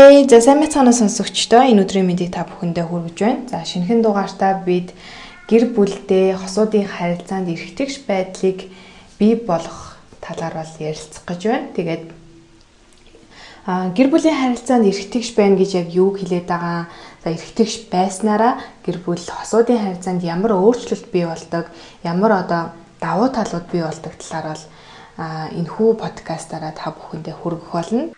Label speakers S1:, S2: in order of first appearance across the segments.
S1: Хей, за сайн мэцгаана сонсогчдоо энэ өдрийн мэндийг та бүхэндээ хүргэж байна. За шинэхэн дугаартаа бид гэр бүлдээ хосуудын харилцаанд эргэтгэж байдлыг бий болгох талаар бол ярилцах гэж байна. Тэгээд а гэр бүлийн харилцаанд эргэтгэж байна гэж яг юу хэлээд байгаа? За эргэтгэж байснараа гэр бүл хосуудын харилцаанд ямар өөрчлөлт бий болдог, ямар одоо давуу талууд бий болдог талаар бол энэхүү подкастаараа та бүхэндээ хүргэх болно.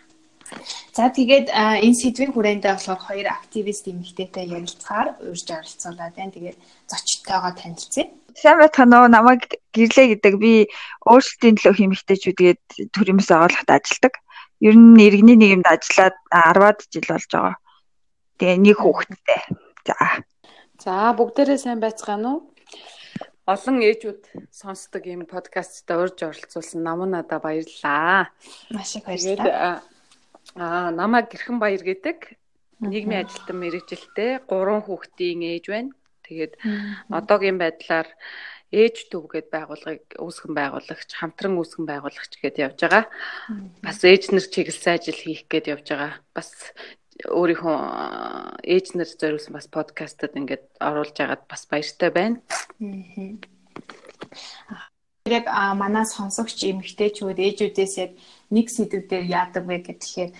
S1: За тэгээд энэ сэдвийн хүрээндээ болохоор хоёр активист эмэгтэйтэй ярилцахаар урьж оролцуулаад байна. Тэгээд зочдтойгоо танилцъя.
S2: Сайн байцгаана уу? Намайг гэрлээ гэдэг би өөрсдийн төлөө хэмэгтэйчүүдгээд төрөмс оолоход ажилладаг. Ер нь иргэний нийгэмд ажиллаад 10-аад жил болж байгаа. Тэгээ нэг хүүхэдтэй. За.
S3: За бүгдээрээ сайн байцгаана уу? Олон ээжүүд сонсдог юм подкастта урьж оролцуулсан намуу надаа баярлалаа.
S1: Маш их баярлалаа.
S3: Аа, намайг Гэрхэн Баяр гэдэг нийгмийн ажилтан мэрэгжилтэй гурван хүүхдийн ээж байна. Тэгээд одоогийн байдлаар ээж төв гэд байгууллагыг үүсгэн байгуулагч, хамтран үүсгэн байгуулагч гэдээ явж байгаа. Бас ээж нар чиглэсэн ажил хийх гээд явж байгаа. Бас өөрийнхөө ээж нар зориулсан бас подкастад ингээд оруулж агаад бас баяртай байна.
S1: Яг манай сонсогч эмэгтэйчүүд ээжүүдээс яг нэг сэдв дээр яадаг вэ гэхээр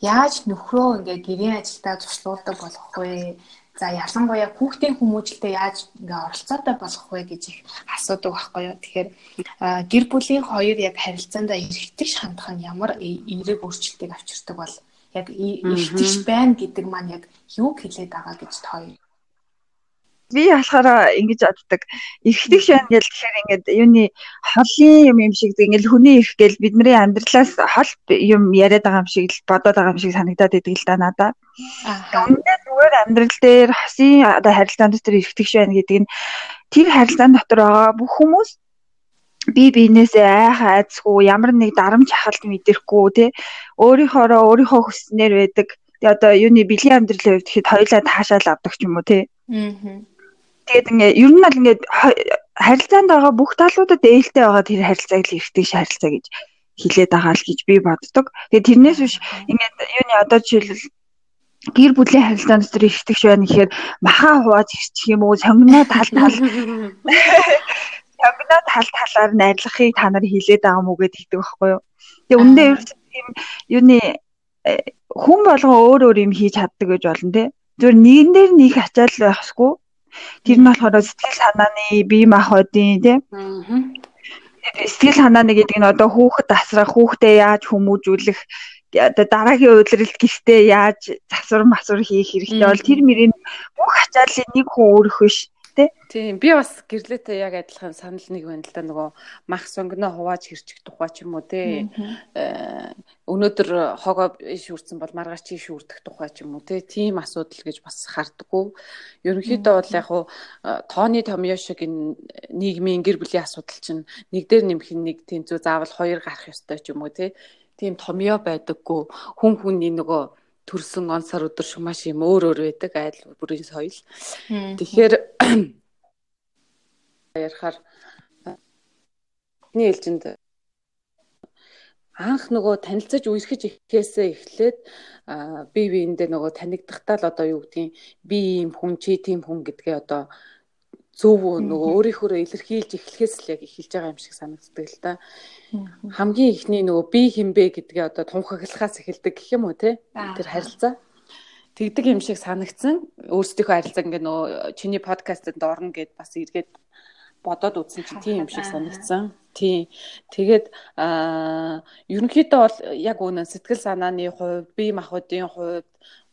S1: яаж нөхрөө ингээ гэрийн ажилдаа туслуулдаг болох вэ? За ялангуяа хүүхдийн хүмүүжлэлтэд яаж ингээ оролцоотой болох вэ гэж их асуудаг байхгүй юу. Тэгэхээр гэр бүлийн хоёр яг харилцаандаа эргэтгэж хандах нь ямар эерэг өөрчлөлтийг авчирдаг бол яг эргэтгэж байна гэдэг маань яг юу хэлээд байгаа гэж тоо
S2: би болохоор ингэж боддог. Эргэдэг шань гэл тэгэхээр ингээд юуны холын юм юм шиг ингээд хүний ирэх гэл бидний амьдралаас хол юм яриад байгаа юм шиг л бодоод байгаа юм шиг санагдаад идэг л да надаа. Өмнөд зүгээр амьдрал дээр хосын одоо харилцаан дотор эргэдэг шань гэдэг нь тэр харилцаан дотор байгаа бүх хүмүүс би биенээсээ айх айцгүй ямар нэг дарамт хахалт мэдэрхгүй те өөрийнхоороо өөрийнхөө хүснээр байдаг. Тэгээ одоо юуны бэлгийн амьдралын хувьд хэд хоёлаа таашаал авдаг ч юм уу те. Аа Тэгээд ингээ ер нь бол ингээ харилцаанд байгаа бүх талуудад ээлтэй байгаа тэр харилцааг л эргэдэг харилцаа гэж хилээд байгаа л гэж би боддог. Тэгээд тэрнээс биш ингээ юуны одоо жишээлбэл гэр бүлийн харилцаанд дотор эргэдэг байна гэхээр махаа хувааж ирчих юм уу сонгоноо тал тал сонгоноо тал талаар найрлахыг та нар хилээд байгаа мүү гэдэг хэлдэг байхгүй юу. Тэгээ үндэ тийм юуны э, хүн болгон өөр өөр юм хийж чаддаг гэж болно те. Зүгээр нэгэн дээр нэг ачаал байхсгүй Тэр нь болохоор сэтгэл санааны бие махбодын тийм сэтгэл санааны гэдэг нь одоо хүүхэд асрах, хүүхдээ яаж хүмүүжүүлэх одоо дараагийн удирдалт гэртээ яаж засвар масвар хийх хэрэгтэй бол тэр мөрийн бүх ачааллыг нэг хүн өөрөх биш тий.
S3: Тийм би бас гэрлээтэй яг адилхан санал нэг байна л да нөгөө мах сонгоно хувааж хэрчих тухай ч юм уу тий. Э, өнөөдөр хогоо шүүрсэн бол маргааш чи шүүрдэх тухай ч юм уу тий. Тийм асуудал гэж бас хардггүй. Ерөнхийдөө бол яг хуу э, тооны томьёо шиг энэ нийгмийн гэр бүлийн асуудал чинь нэг дээр нэмэх нэг тэнцүү заавал хоёр гарах ёстой ч юм уу тий. Тийм томьёо байдаггүй хүн хүний нөгөө төрсөн он сар өдөр шиг маш юм өөр өөр байдаг айл бүрийн соёл. Тэгэхээр ярихаарний ээлжинд анх нөгөө танилцаж үерхэж ихээсээ эхлээд би биэндээ нөгөө танигдахдаа л одоо юу гэдгийг би ийм хүн чи тийм хүн гэдгээ одоо зөв нөгөө өөрийнхөө илэрхийлж эхлэхээс л яг эхэлж байгаа юм шиг санагддаг л да. Хамгийн ихний нөгөө би хинбэ гэдгээ одоо тунхаглахаас эхэлдэг гэх юм уу те. Тэр харилцаа тэгдэг юм шиг санагдсан. Өөрсдийнхөө харилцаа ингээ нөгөө чиний подкастт орно гэд бас эргээд бодоод үзсэн чи тийм юм шиг санагдсан. Тийм. Тэгээд аа ерөнхийдөө бол яг үнэн сэтгэл санааны хувьд, бие махбодын хувьд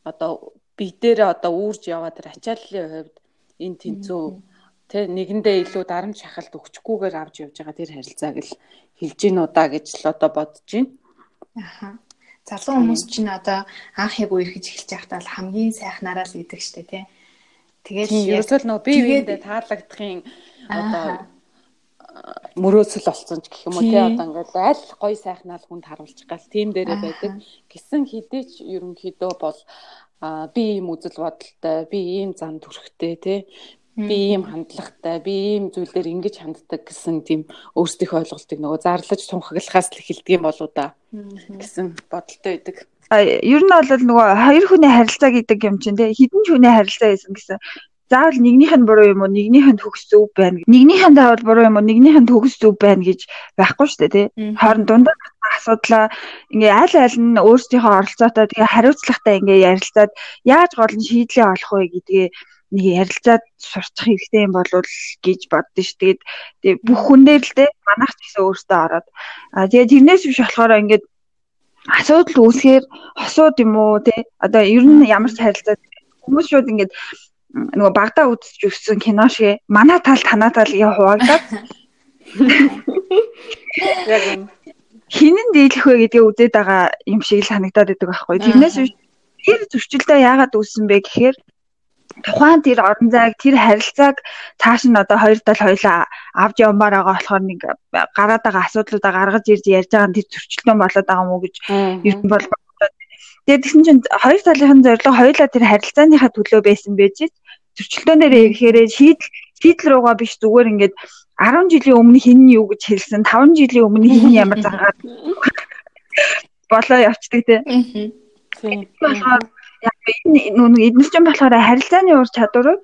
S3: одоо би дээр одоо үүрж яваад тэр ачааллын хувьд энэ тэнцүү Тэ нэгэндээ илүү дарамт шахалт өгчгүйгээр авч явж байгаа тэр харилцааг л хэлж гин удаа гэж л одоо бодож байна.
S1: Аха. Залуу хүмүүс чинь одоо анх яг үерхэж эхэлж байхдаа л хамгийн сайхнараа л идэг штэ тий.
S3: Тэгээд ерөөсөө л нөгөө бие биендээ таалагдахын одоо мөрөөсөл болсон ч гэх юм уу тий одоо ингээд аль гоё сайхнаа л хүнд харуулчих гал тийм дээрээ байдаг. Гисэн хідээч ерөнхийдөө бол би ийм үзэл бодолтой, би ийм зам төрхтэй тий би ийм хандлагатай би ийм зүйлээр ингэж ханддаг гэсэн тийм өөрсдийнхөө ойлголтыг нөгөө зарлаж тунхаглахаас л эхэлдэг юм болоо да гэсэн бодолтой байдаг.
S2: ер нь бол нөгөө хоёр хүний харилцаа гэдэг юм чинь те хідэн хүний харилцаа гэсэн гэсэн. Заавал нэгнийх нь буруу юм уу нэгнийх нь төгс зөв байна нэгнийх нь заавал буруу юм уу нэгнийх нь төгс зөв байна гэж байхгүй шүү дээ тий хооронд дундаа асуудлаа ингээ аль аль нь өөрсдийнхөө оролцоотой тэгээ хариуцлагатай ингээ ярилцаад яаж гол нь шийдлээ олох вэ гэдгээ нэг ярилцаад сурчих хэрэгтэй юм болов гэж боддоо ш. Тэгээд тэгээ бүх хүн дээр л те манайх ч гэсэн өөртөө ороод а тэгээ тэрнээс биш болохоор ингээд асуудал үүсэхээр хосууд юм уу те одоо ер нь ямар ч харилцаа хүмүүс шууд ингээд нөгөө багтаа үзэж өссөн кино шиг манай тал танаа тал яа хуваагдаад яг хинэн дийлэх вэ гэдгээ үзээд байгаа юм шиг л санагдаад байдаг байхгүй. Тэрнээс биш тэр зөрчилдөө яагаад үүссэн бэ гэхээр тухайн тэр орон зайг тэр харилцааг цааш нь одоо хоёр тал хоёлаа авч явмаар байгаа болохоор нэг гараад байгаа асуудлуудаа гаргаж ирж ярьж байгаа нь тэр зөрчилдөөн болоод байгаа мó гэж ер нь бол Тэгээд тэгсэн чинь хоёр талынхын зорилго хоёулаа тэр харилцааныхаа төлөө байсан байж зөрчилдөөн дээр ирэхээр шийдэл шийдэл руугаа биш зүгээр ингээд 10 жилийн өмнө хин нь юу гэж хэлсэн 5 жилийн өмнө хин ямар загаад болоо явцдаг те. Тэгэхээр яг энэ нүг эднэрчэн болохоор харилцааны ур чадварууд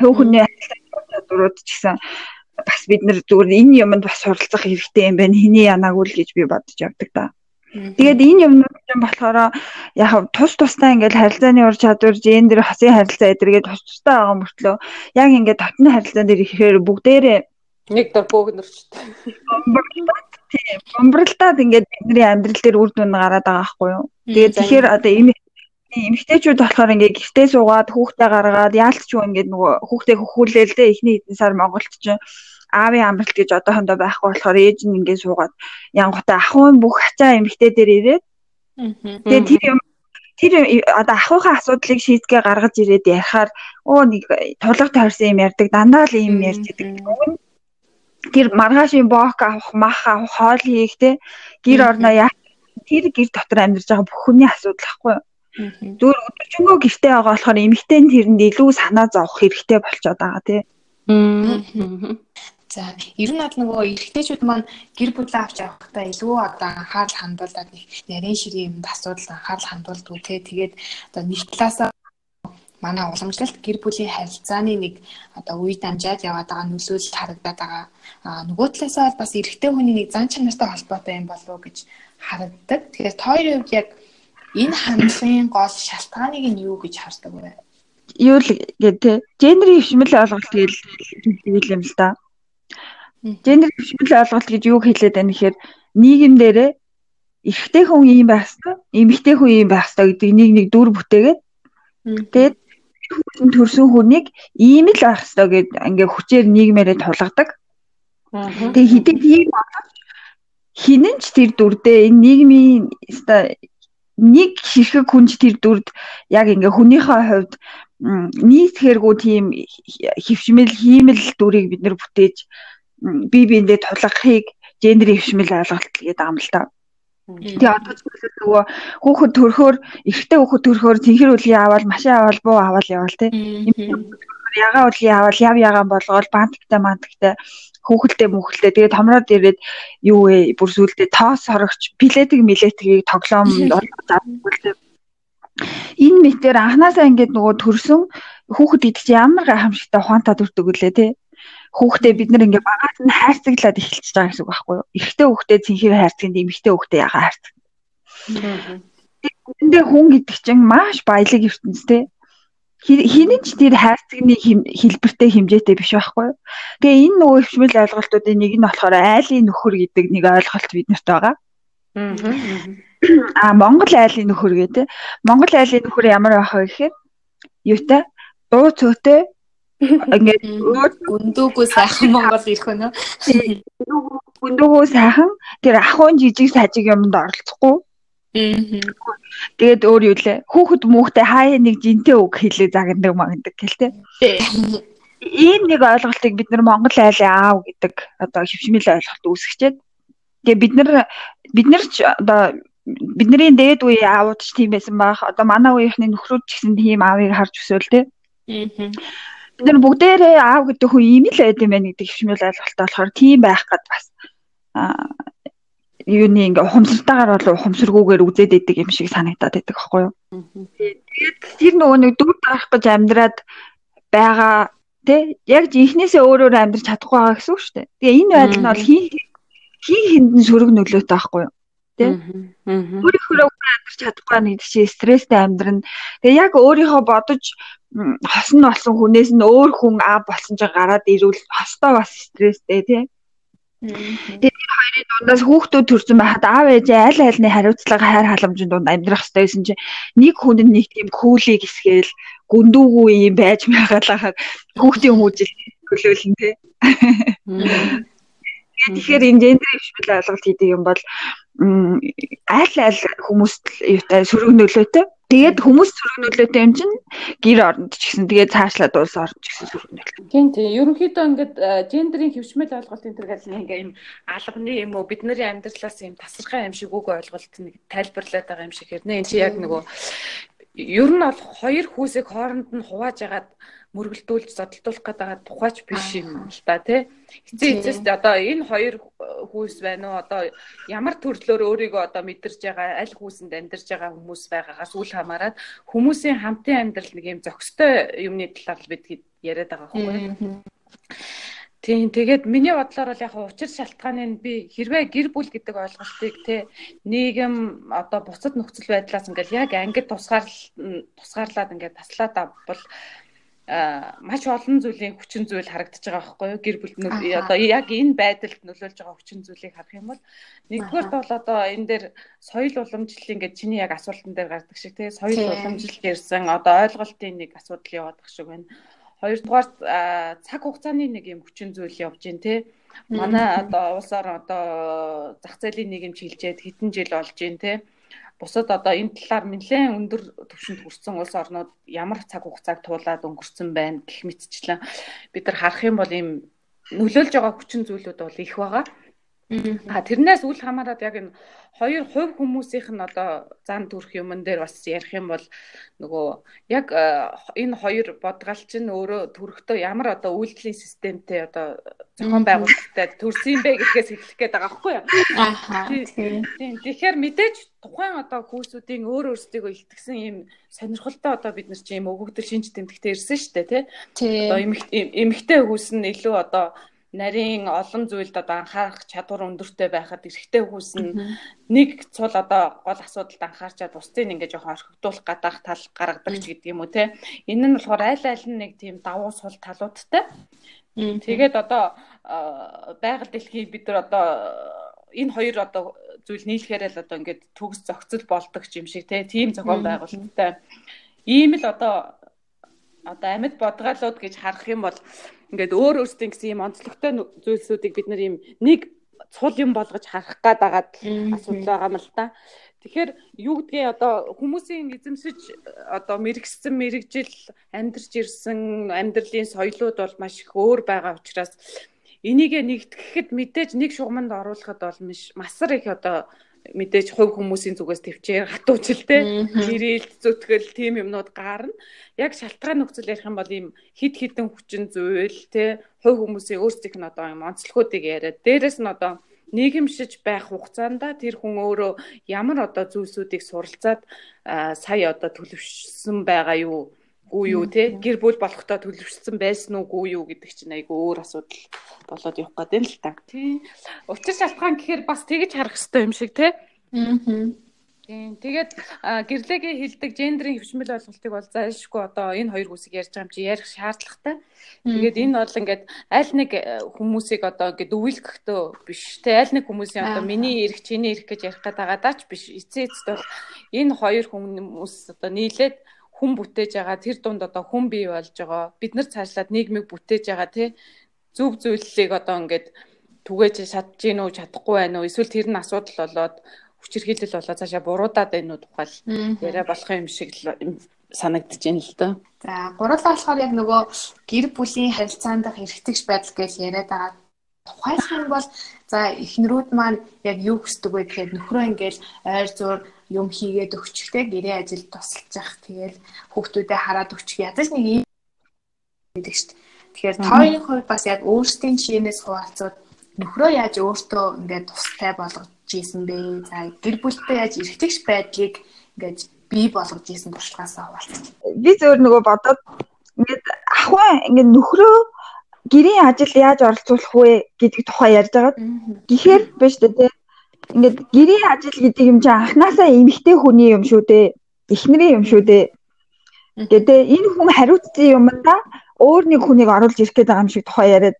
S2: хөв хүний харилцааны ур чадварууд ч гэсэн бас бид нэр зүгээр энэ юмд бас суралцах хэрэгтэй юм байна. Хиний янаагүй л гэж би бодож явдаг да. Тэгээд энэ юмнууд чинь болохоор яг тус тустай ингээд харилцааны ур чадвар, гендер, хасын харилцаа эдэргээд тус тустай байгаа мөртлөө яг ингээд татны харилцаан дээр ихээр бүгдээрээ
S3: нэг дор бөөгнөрчтэй.
S2: Тийм, бомбралтад ингээд бидний амьдрал дээр үр дүн гараад байгаа байхгүй юу? Тэгээд тэгэхээр одоо ийм эмэгтэйчүүд болохоор ингээ гэртээ суугаад хүүхдээ гаргаад яалтч юу ингээ нөгөө хүүхдээ хөхүүлээл дээ эхний хэдэн сар Монголд чинь аавын амралт гэж одоохондоо байхгүй болохоор ээж нь ингээ суугаад янготой ахуйн бүх ачаа эмэгтэй дээр ирээд. Тэгээ тэр юм тэр одоо ахуйхаа асуудлыг шийдгээ гаргаж ирээд ярихаар оо нэг тулга тойрсон юм ярьдаг дандаа л юм ярьж идэг. Тэр маргаашийн бок авах, мах авах, хоол хийх те гэр орноо яах. Тэр гэр дотор амьдарч байгаа бүх хүний асуудал ахгүй юу? Зүгээр өдөржингөө гэртээ байгаа болохоор эмэгтэй нь тэрэнд илүү санаа зовох хэрэгтэй болчиход байгаа тий.
S1: За, ер нь бол нөгөө эрэгтэйчүүд маань гэр бүлээ авч явахдаа илүү одоо анхаарал хандуулдаг нэг нарийн ширийн юмд асуудал анхаарал хандуулдаг тий. Тэгээд одоо нэг талаасаа манай уламжлалт гэр бүлийн харилцааны нэг одоо үе дамжаад яваад байгаа нөлөөлөл харагдаад байгаа. Аа нөгөө талаасаа бол бас эрэгтэй хүний нэг зан чанартай холбоотой юм болов уу гэж харагддаг. Тэгэхээр тойрын үед яг Энэ хандлагын гол шалтгааныг нь юу гэж хардаг вэ?
S2: Юу л гээ те. Гендерийн хвшмэл ойлголт гэж хэлдэг юм л да. Гендерийн хвшмэл ойлголт гэж юу хэлээд байна гэхээр нийгэм дээрээ эрэгтэй хүн ийм байх хэвээр, эмэгтэй хүн ийм байх хэвээр гэдэг нэг нэг дүр бүтээгээд тэгээд хүн төрсөн хүнийг ийм л байх хэвээр гэд ингээ хүчээр нийгмээрээ тулгадаг. Тэгээ хэдий тийм хинэн ч тэр дүрдээ энэ нийгмийн нэг хэрэг хүнж тэр дүрд яг ингээ хүнийхээ хувьд нийт хэрэггүй тийм хөвшмөл хиймэл дүрийг бид нэр бүтээж бие биендээ тулгахыг гендерийн хөвшмөл ойлголт гэдэг юм л та. Тэгээ одоо ч нөгөө хүүхэд төрхөөр эрэгтэй хүүхэд төрхөөр цэнхэр үлийн аваад машин аваад буу аваад явал те. Ягаа үлийн аваад яв ягаан болгоод бантгтай мантгтай хүүхэлдээ мүхэлдээ тэгээд томроод ирээд юу вэ? Бүр сүулдэ тоос хорогч билетик милетгийг тоглоом заавал. Энэ мэтэр анханасаа ингээд нөгөө төрсөн хүүхэд идэх чи ямар гайхамшигтай ухаантай төрдөг үлээ те хүүхдээ бид нар ингээд багаас нь хайрцаглаад эхэлчихэж байгаа гэсэн үг байхгүй юу? Эрэгтэй хүүхдээ цэнхэр хайрцагт эмэгтэй хүүхдээ ягаа хайрцаг Эндээ хүн гэдэг чинь маш баялаг ертөнц те хинэн ч тэр хайрцагны хэлбэртэй хэмжээтэй биш байхгүй юу. Тэгээ энэ нөгөө хвшмэл ойлголтуудын нэг нь болохоор айлын нөхөр гэдэг нэг ойлголт биднэрт байгаа. Аа Монгол айлын нөхөр гэдэг. Монгол айлын нөхөр ямар байх вэ гэхээр юутай дуу цөөтэй
S1: ингээд гүндүүгөө сайхан Монгол ирэх өнөө.
S2: Гүндүүгөө сайхан тэр ахуйн жижиг сажиг юмд оролцохгүй Тэгээд өөр юу лээ. Хүүхэд мөхтэй хаяа нэг жинтэй үг хэлээ загнадаг магнадаг гэлтэй. Ийм нэг ойлголтыг бид нар Монгол айлын аав гэдэг одоо хөвшмөл ойлголт үүсгэчээд тэгээ бид нар бид нар ч одоо бидний дээд үеийн аавууд ч тийм байсан баг. Одоо манай үеийнхний нөхрүүд ч гэсэн тийм аавыг харж өсөөл тээ. Бид нар бүгдээрээ аав гэдэг хүн ийм л байд юм байна гэдэг хөвшмөл ойлголттой болохоор тийм байх гад бас юуны ингээ ухамсартайгаар бол ухамсаргүйгээр үзээд идэг юм шиг санагдаад байдаг аахгүй юу. Тэгээд тэр нөгөө нэг дүр дарах гэж амьдраад байгаа тий яг жинхнээсээ өөрөөр амьдрч чадахгүй байгаа гэсэн үг шүү дээ. Тэгээ энэ байдал нь бол хин хин хиндэн сөрөг нөлөөтэй байхгүй юу? Тий. Өөрийнхөө амьдрч чадахгүй нэг чинь стресстэй амьдрна. Тэгээ яг өөрийнхөө бодож хосно болсон хүнээс нь өөр хүн аа болсон ч гараад ирвэл хостоо бас стресстэй тий. Тэгээд энэ хоёрын дундаас хүүхдүүд төрсэн байхад аав ээжээ аль альны хариуцлага хайр халамжийн дунд амьдрах хэрэгтэй байсан чинь нэг хүнд нэг тийм күүлийг эсгээл гүндүүгүй юм байж байгаалаа хүүхдийн хүмүүжил төлөөлн тий. Тэгэхээр энэ гендер хвшил ойлголт хийдэг юм бол аль аль хүмүүст юутай сөрөг нөлөөтэй Тэгээд хүмүүс сөрөг нөлөөтэй юм чинь гэр оронд ч гэсэн тэгээд цаашлаад улс орнд ч гэсэн сөрөг нөлөө.
S3: Тийм тийм. Ерөнхийдөө ингээд гендерийн хөвшмөл ойлголт энэ төр гал нэг юм албаны юм уу бидний амьдралаас юм тасархай юм шиг үг ойлголт нэг тайлбарлаад байгаа юм шиг хэрнээ. Энд чи яг нөгөө ер нь бол хоёр хүүсийг хооронд нь хувааж агаад мөргөлдүүлж зодтолдуулах гэдэг тухайч биш юм л та тий. Эцээ эцэст одоо энэ хоёр хүүс байна уу? Одоо ямар төрлөөр өөрийгөө одоо мэдэрж байгаа аль хүүсэнд амьдарч байгаа хүмүүс байгаагаас үл хамааран хүмүүсийн хамтын амьдрал нэг юм зохистой юмны талаар л бид яриад байгаа байхгүй. Тийм тэгээд миний бодлоор бол яг учир шалтгааны нь би хэрвээ гэр бүл гэдэг ойлголтыг те нийгэм одоо буцад нөхцөл байдлаас ингээл яг ангид тусгаар тусгаарлаад ингээд таслаад бол маш олон зүйлийн хүчин зүйл харагдаж байгаа байхгүй юу? Гэр бүл одоо яг энэ байдалд нөлөөлж байгаа хүчин зүйлийг харах юм бол нэгдүгээр бол одоо энэ дээр соёл уламжлалын гэж чиний яг асуултан дээр гардаг шиг тий соёл уламжлалт ирсэн одоо ойлголтын нэг асуудал яваадах шиг байна. Хоёрдугаар цаг хугацааны нэг юм хүчин зүйл явж гин тий манай одоо улсаар одоо зах зээлийн нийгэмч хилжээд хэдэн жил болж гин тий бусад одоо энэ талаар нэлээд өндөр түвшинд хүрсэн улс орнууд ямар цаг хугацааг туулаад өнгөрцөн байна гэх мэтчлэн бид нар харах юм бол ийм нөлөөлж байгаа хүчин зүйлүүд бол их байгаа. А тэрнээс үл хамааран яг энэ хоёр хувь хүмүүсийнх нь одоо зан төрх юмн дээр бас ярих юм бол нөгөө яг энэ хоёр бодгалч нь өөрөө төрөхдөө ямар одоо үйлдлийн системтэй одоо зохион байгуулалттай төрсөн бэ гэдгээс хэлэх гээд байгаа байхгүй юу? Аа. Тийм. Тэгэхээр мэдээж тухайн одоо хүүсүүдийн өөр өөрсдийгөө илтгэсэн ийм сонирхолтой одоо бид нар чи ийм өгөгдөл шинж тэмдэгтээ ирсэн шүү дээ тий. Одоо эмэгтэй хүүс нь илүү одоо нарийн олон зүйлд одоо анхаарах чадвар өндөртэй байхад эрэгтэй хүүс нь нэг цул одоо гол асуудалд анхаарчаад бусдыг ингээ жоохон орхигдуулах гадаах тал гаргадаг ч гэдэг юм уу те энэ нь болохоор аль аль нь нэг тийм давуу сул талуудтай. Тэгээд одоо байгаль дэлхий бид нар одоо энэ хоёр одоо зүйл нийлэхээр л одоо ингээд төгс зохицол болдог юм шиг те тийм зохион байгуулалттай ийм л одоо одоо амьд бодгалууд гэж харах юм бол ингээд өөр өөрсдийн гэсэн юм онцлогтой зүйлсүүдийг бид нар юм нэг цул юм болгож харах гад байгаад асуудал байгаа юм л та. Тэгэхээр юу гэдгийг одоо хүмүүсийн эзэмсэж одоо мэрэгсэн мэрэгжил амьдарч ирсэн амьдралын соёлууд бол маш их өөр байгаа учраас энийг нэгтгэхэд мэдээж нэг шугамд оруулахад бол масар их одоо мэдээж хувь хүмүүсийн зүгээс төвчээр хатуучл те гэрэл зүтгэл тийм юмнууд гарна. Яг шалтгаан нөхцөл ярих юм бол ийм хид хідэн хүчин зүйл те хувь хүмүүсийн өөрсдийнх нь одоо юм онцлогуудыг яриад дээрэс нь одоо нийгэмшиж байх хугацаанд тэр хүн өөрөө ямар одоо зүйлсүүдийг суралцаад сая одоо төлөвшсөн байгаа юу гүй юу те гэр бүл болохдоо төлөвшсөн байсан уугүй юу гэдэг чинь айгүй өөр асуудал болоод явах гэдэг л та. Тий. Учир шалтгаан гэхээр бас тэгж харах хэрэгтэй юм шиг те. Аа. Тийм. Тэгээд гэрлэгийн хилдэг гендрийн хөвшмөл ойлголтыг бол зайлшгүй одоо энэ хоёр хүсийг ярьж байгаа юм чи ярих шаардлагатай. Тэгээд энэ бол ингээд аль нэг э, хүмүүсийг одоо ингээд өвөлгөхдөө биш те аль нэг хүмүүсийн одоо миний эрх чиний эрх гэж ярих гэдэг байгаа даач биш. Эцээ эцэд бол энэ хоёр хүмүүс одоо нийлээд хүн бүтээж байгаа тэр дунд одоо хүн бий болж байгаа. Бид нар цаашлаад нийгмийг бүтээж байгаа тий. Зөв зүйлийг одоо ингээд түгээж чадж гин үү чадахгүй байна уу? Эсвэл тэр нь асуудал болоод хүчирхийлэл болоо цаашаа буруудаад байна уу тухайл яриа болох юм шиг санагдаж байна л доо.
S1: За гурлаа болохоор яг нөгөө гэр бүлийн харилцаанд хэрэгтэгч байдал гэж яриад байгаа тухайлах юм бол за эхнэрүүд маань яг юу хүсдэг вэ гэхээр нөхрөө ингээл ойр зур юм хийгээд өгчихтэй гэрээ ажил тусалж явах тэгэл хүүхдүүдэд хараад өгчих ядаж нэг юм гэдэг шүү дээ. Тэгэхээр тооёрын хувьд бас яг өөрсдийн шинээс хуваалцууд нөхрөө яаж өөртөө ингээд тустай болгож ийсэн бэ? За гэр бүлтэй яаж эргэтгэж байдлыг ингээд бий болгож ийсэн туршлагаасаа хуваалцах.
S2: Би зөвөр нөгөө бодоод ингээд ахваа ингээд нөхрөө гэрийн ажил яаж оролцуулах вэ гэдэг тухай ярьж байгаа. Гэхдээ биш үү те. Ингээд гэрийн ажил гэдэг юм чинь анханасаа эмэгтэй хүний юм шүү дээ. Эхнэрийн юм шүү дээ. Тэгээ энэ хүн хариуцсан юмдаа өөр нэг хүнийг оруулж ирэх байгаа юм шиг тухай яриад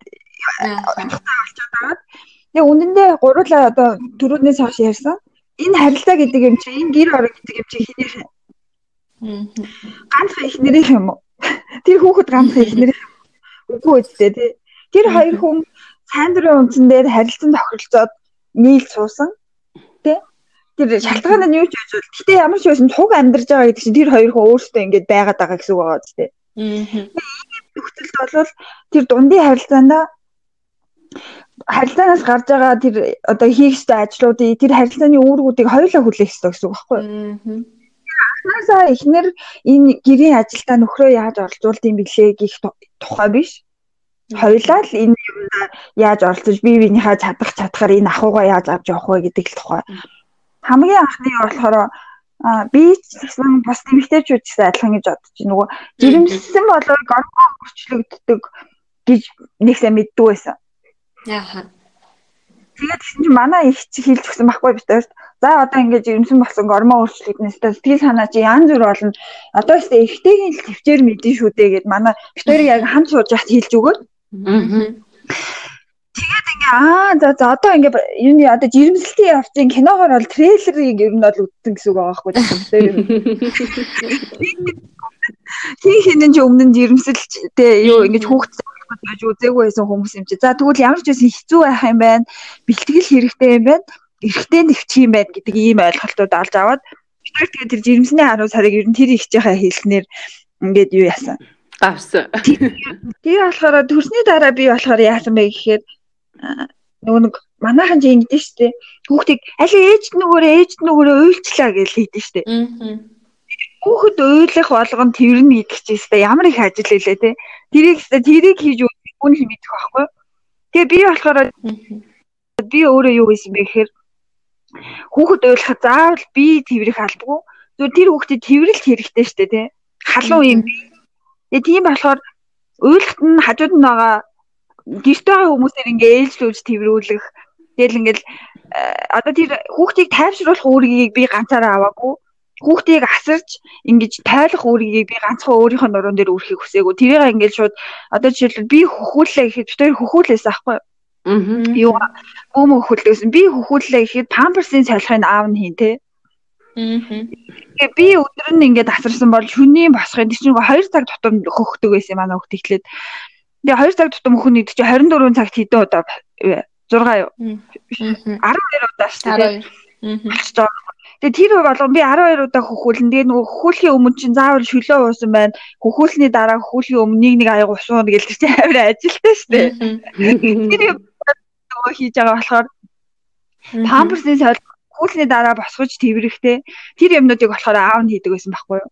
S2: онцгой болчиход байгаа. Тэгээ үнэндээ гурлаа одоо төрөөднөөс хойш ярьсан. Энэ харилцаа гэдэг юм чинь энэ гэр орон гэдэг юм чинь хинээр ганцхан эхнэрийн юм уу? Тэр хүүхэд ганцхан эхнэрийн үгүй үстэй тий. Тэр хоёр хүн сайн дурын үндсэн дээр харилцан тохиролцоод нийл суусан тий. Тэр шалтгаан нь юу ч гэж бол гэтээ ямар ч байсан цуг амьдарч байгаа гэдэг чинь тэр хоёр хүн өөрсдөө ингэж байгаад байгаа гэсэн үг байгаа үстэй. Аа. Нөхцөлд бол тэр дундын харилцаандаа харилцаанаас гарч байгаа тэр одоо хийх ёстой ажлуудыг тэр харилцааны үүргүүдийг хоёулаа хүлээх ёстой гэсэн үг байхгүй юу? Анхнаасаа эхнэр энэ гэрийн ажилдаа нөхрөө яаж оролцуулд юм бэлээ гэх тухай биш. Хоёулаа л энэ юмда яаж оролцож бие биенийхээ чадах чадхаар энэ ахуйгаа яаж авч явах вэ гэдэг л тухай. Хамгийн анхны болохоор би ч гэсэн бас тэмэгтэйчүүд ч гэсэн адилхан гэж бодож байна. Нөгөө жирэмсэн болоо гормон өөрчлөгддөг гэж нэг сайн мэддэг байсан.
S1: Яаха.
S2: Тэгээд тэгсэн чинь манай их чи хэлж өгсөн байхгүй бид хоёрт. За одоо ингэж ирэмсэн болсон гормон өөрчлөгднөс сэтгэл санаа чи янз бүр болно. Одоо өстэй ихтэйгийн л төвчээр мэдэн шүү дээ гэд манай бид хоёрыг яг хамт сууж яхад хэлж өгөөд. Тэгээд ингээ аа за за одоо ингээ юуны одоо жирэмслэлтийн явцын киногоор бол трейлерыг ер нь бол үзсэн гэсэн үг байгаа байхгүй тийм. Хин хинэн ч өмнө нь жирэмсэлтэй юу ингэж хүүхд гэж үзээгүй байсан хүмүүс юм чи. За тэгвэл ямар ч байсан хэцүү байх юм байна. Бэлтгэл хэрэгтэй юм байна. Эрэгтэй нэвчих юм байна гэдэг ийм ойлголтууд олж аваад тэгээд тэр жирэмсний 10 сарыг ер нь тэр ихчийнхаа хэлснээр ингээд юу яасан.
S3: Авсан.
S2: Тэгээ болохоор төрсний дараа би болохоор яасан бэ гэхээр нөгөө нэг манайхан ч ингэдэж штэ. Хүүхдийг аль ээж нөгөөрөө ээж нөгөөрөө уйлчлаа гэж хийдэж штэ. Хүүхэд уйлах болгон тэрнэ гэдэг чинь өстой ямар их ажил хэлээ те. Тэрийг өстой тэрийг хийж үн л мэдэх байхгүй. Тэгээ би болохоор би өөрөө юу хийсэн бэ гэхээр хүүхэд уйлахад заавал би тэрвэрэх албагүй. Зүгээр тэр хүүхдэд тэрвэрлэлт хэрэгтэй штэ те. Халуун юм би. Тэгээ тийм болохоор уйлахт нь хажууд нь байгаа гэрте байгаа хүмүүсээр ингээ ээлжлүүлж тэрвэрүүлэх. Тэгэл ингээл одоо тэр хүүхдийг тайвшруулах үүргийг би ганцаараа аваагүй хүүхдийг асарч ингэж тайлах үүргийг би ганцхан өөрийнхөө нуруунд дээр үрхийг хүсээгүй. Тэрийг ингэж шууд одоо жишээлбэл би хөхүүлээ гэхэд бид хоёр хөхүүлээс аахгүй. Аа. Юу бөөмө хөхүүлдэгсэн. Би хөхүүлээ гэхэд памперсын салхыг аав нь хийн тэ. Аа. Би өдөр нь ингээд асарсан бол шөнийн босхын тийч нэг 2 цаг тутам хөхдөг байсан манай хөхт ихлээд. Тэгээ 2 цаг тутам нэгдэг чи 24 цагт хэдэн удаа 6 юу? 12 удаа шүү дээ. Тэгээ тэр болгон би 12 удаа хөхүүлэн. Тэгээ нөгөө хөхүүлэхийн өмнө чинь заавал шөлөө уусан байна. Хөхүүлсний дараа хөхүүлэхийн өмнө нэг нэг аяг усуuna гэж тэр чинь амар ажилтай шүү дээ. Тэр нөгөө хийж байгаа болохоор памперсны сойл хөхүүлсний дараа босгож тэрвэрэхтэй. Тэр юмнуудыг болохоор аав нь хийдэг байсан байхгүй юу?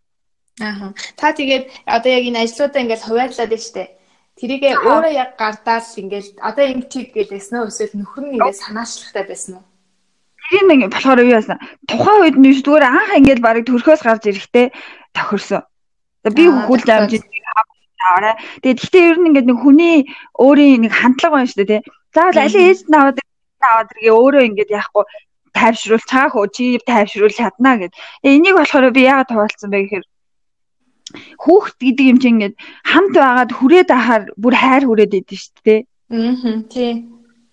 S1: Аа. Та тэгээд одоо яг энэ ажлуудаа ингээд хуваарлаад байна шүү дээ. Тэрийгээ өөрөө яг гардаад ингээд одоо ингэ чиг гэлээсэн үү эсвэл нөхөр нь ингээд санаачлахтай байсан уу?
S2: Тийм нэг болохоор юу яасан. Тухайн үед нь зүгээр анх ингээд барыг төрхөөс гарч ирэхтэй тохирсон. Би хөхүүлж авч аваарай. Тэгээд гэхдээ ер нь ингээд нэг хүний өөрийн нэг хандлага байна шүү дээ тий. Заавал аль ээж нь аваад аваад иргээ өөрөө ингээд яахгүй тайвшруул цаах уу чи тайвшруул чадна гэд. Энийг болохоор би яагаад хуваалцсан бэ гэхээр хүүхд гэдэг юм чинь ингээд хамт байгаад хүрээд ахаар бүр хайр хүрээд идэв шүү дээ.
S1: Аа тий.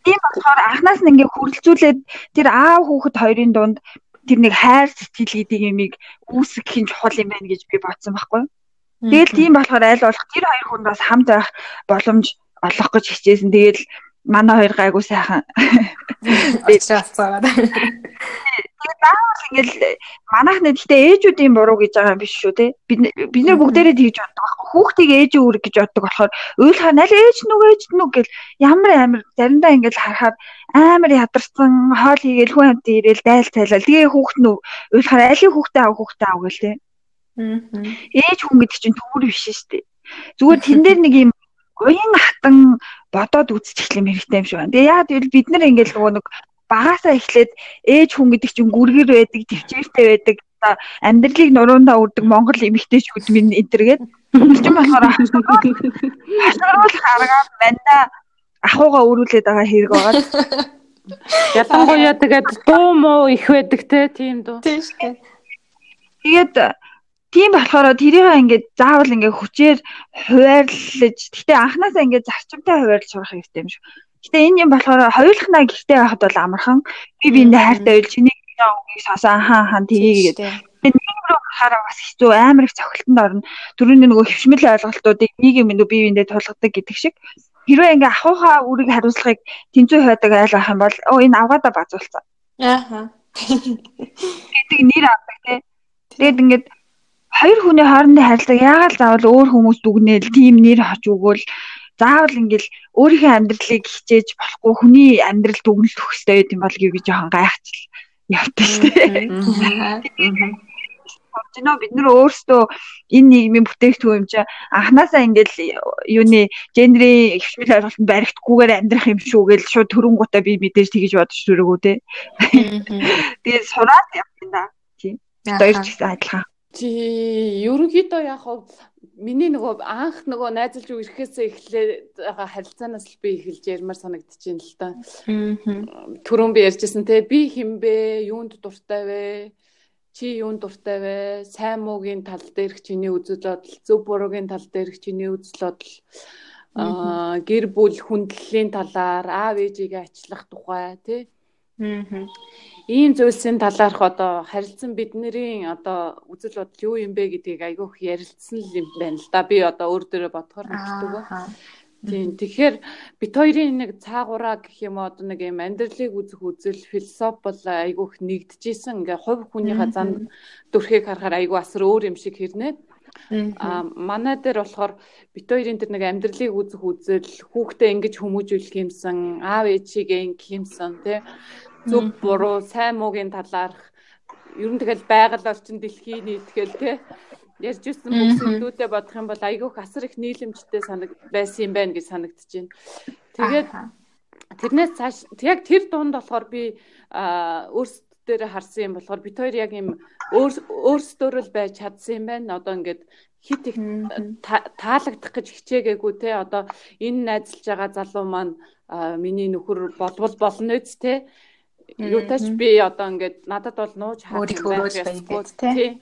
S2: Тийм болохоор анханаас нь ингээ хүрлцүүлээд тэр аав хүүхэд хоёрын дунд тэр нэг хайр сэтгэл гэдэг юмыг үүсгэх нь чухал юм байна гэж би бодсон байхгүй. Тэгэл тийм болохоор аль болох тэр хоёр хүн бас хамт байх боломж олох гэж хичээсэн. Тэгэл манай хоёр гайгүй сайхан
S1: ачаалцаагаад.
S2: Тэгээд заавал ингээл манайхны гэхдээ ээжүүдийн буруу гэж байгаа юм биш шүү те. Бид бид нэр бүгдээрээ тэгж боддог байхгүй. Хүүхдийг ээж үүрэг гэж боддог болохоор уйлахаар аль ээж нүг ээж нүг гэл ямар амар заримдаа ингээл харахаар амар ядарсан хоол хийгээл хүн амт ирээл daйл цайлал. Тэгээ хүүхд нь уйлахаар алийг хүүхдээ ав хүүхдээ ав гэл те. Ээж хүн гэдэг чинь төвөр биш шүү дээ. Зүгээр тэн дээр нэг юм уян хатан бодоод үзчих юм хэрэгтэй юм шиг байна. Тэгээ яа гэвэл бид нар ингээл нөгөө нэг багасаа эхлээд ээж хүн гэдэг чинь гүргэр байдаг, төвчээртэй байдаг. Одоо амьдралыг нуруундаа үрдэг Монгол эмэгтэйчүүд минь энтергээд өвчин болохоор хашгирал харгаад банда ахууга өрүүлээд байгаа хэрэг байгаа.
S3: Ялангуяа тэгээд дуу муу их байдаг те тийм дуу.
S1: Тийм шүү.
S2: Тэгээд тийм болохоор тэрийг ингээд заавал ингээд хүчээр хуваарлаж гэтээ анханасаа ингээд зарчимтай хуваарлж сурах хэрэгтэй юм шиг. Гэтэ энэ юм болохоор хоёулахнаа гихтэй байхад бол амархан би биэндээ хайртай байл чиний үгийг сонсоо хаан хаан тгийгээд нэг рүү хараа бас хэцүү амар их цохилтонд орно. Төрөний нөгөө хөвшмөл ойлголтуудыг нэг юм бие биендээ тулгадаг гэдэг шиг хэрвээ ингээ ахуухаа үрийг хариуцлагыг тэнцүү хойдог айл ах юм бол оо энэ авгаада базуулсан.
S1: Ааха.
S2: гэдэг нэр авдаг тий. Тэгээд ингээд хоёр хүний хоорондын харилцааг яагаад заавал өөр хүмүүс дүгнээл тийм нэр хоч өгөөл заавал ингээл өөрийнхөө амьдралыг хичээж болохгүй хүний амьдрал дүгнэлт өгөхтэй юм бол гэж жоохон гайхчихл явтал тий бодно бид нар өөрсдөө энэ нийгмийн бүтээгдэхүүн юм чи анханасаа ингээл юуны генерийн хвшмэл ойлголтод баригдахгүйгээр амьдрах юм шүү гэж шууд төрөнгөтэй би мэдээж тэгэж бодож төрөөгөө те. Тэгээд сураад явсан да. Тийм. Хоёр ч гэсэн адилхан.
S3: Чи ерөнхийдөө яг хав миний нөгөө анх нөгөө найзалж ирэхээсээ эхлээд байгаа харилцаанаас л би эхэлж ярмаар санагдчихээн л та. Түрүүн би ярьжсэн те би хинбэ, юунд дуртай вэ? чи юунд дуртай вэ? Сайн муугийн тал дээрх чиний үзэл бодол, зөв буруугийн тал дээрх чиний үзэл бодол, гэр бүл хүндлэлийн талаар аав ээжигээ ачлах тухай тий. Ийм зүйлсийн талаарх одоо харилцан бидний одоо үзэл бодол юу юм бэ гэдгийг айгүйх ярилцсан л юм байна л да. Би одоо өөр дөрөө бодохоор мэддэг. Тийм. Тэгэхээр бит хоёрын нэг цаагаараа гэх юм одоо нэг юм амьдралыг үзэх үзэл философи бол айгүйх нэгдэжсэн. Ингээ хувь хүнийхээ зан дүрхийг харахаар айгүй асар өөр юм шиг хэрнээ. А манай дээр болохоор бит хоёрын тэр нэг амьдралыг үзэх үзэл хүүхдээ ингэж хүмүүжүүлэх юмсан, аав ээжигээ ингэх юмсан тий. Зөв буруу, сайн муугийн талаарх. Ер нь тэгэл байгаль орчин дэлхийн нийтгэл тий ярьж ирсэн бүх зүйлүүдээ бодох юм бол айгүйх асар их нийлэмжтэй санаг байсан юм байна гэж байна. Тэгээд тэрнээс цааш яг тэр дунд болохоор би өөрсдөө дээр харсан юм болохоор бид хоёр яг юм өөрсдөө л байж чадсан юм байна. Одоо ингээд хит их таалагдах гэж хичээгээгүй те одоо энэ найзалж байгаа залуу маань миний нөхөр болбол болно үст те юутаач би одоо ингээд надад бол нууж
S1: харах юм байна
S3: те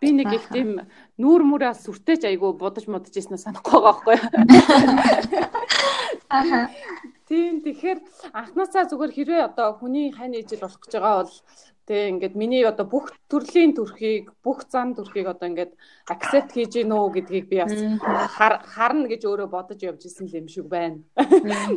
S3: Би нэг их тийм нүүр мүрээ сүртэж айгу будаж модж ийснэ санахгүй байгаа байхгүй. Аха. Тийм тэгэхээр анхнаасаа зүгээр хэрвээ одоо хүний хань ижил болох гэж байгаа бол Тэ ингээд миний одоо бүх төрлийн төрхийг бүх зан төрхийг одоо ингээд акцепт хийж гин үү гэдгийг би бас харна гэж өөрөө бодож явж исэн юм шиг байна.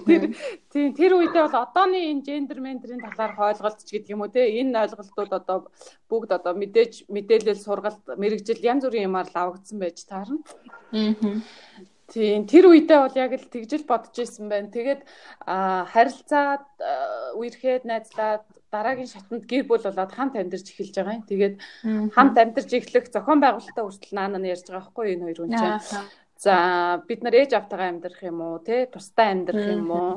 S3: Тэр тийм тэр үедээ бол одооны энэ гендер ментрийн талаар ойлголт ч гэдэг юм уу те энэ ойлголтууд одоо бүгд одоо мэдээж мэдээлэл сургалт мэрэгжил янз бүрийн юмар лавгдсан байж таарна. Аа. Тийм тэр үедээ бол яг л тэгжил бодож исэн байна. Тэгээд харилцаад үерхэд найзлаад дараагийн шатанд гэр бүл болоод хамт амьдарч эхэлж байгаа юм. Тэгээд хамт амьдарч эхлэх зохион байгуулалтаа хүртэл наана нь ярьж байгаа байхгүй энэ хоёр хүн чинь. За бид нар ээж автайгаа амьдрах юм уу те тустай амьдрах юм уу?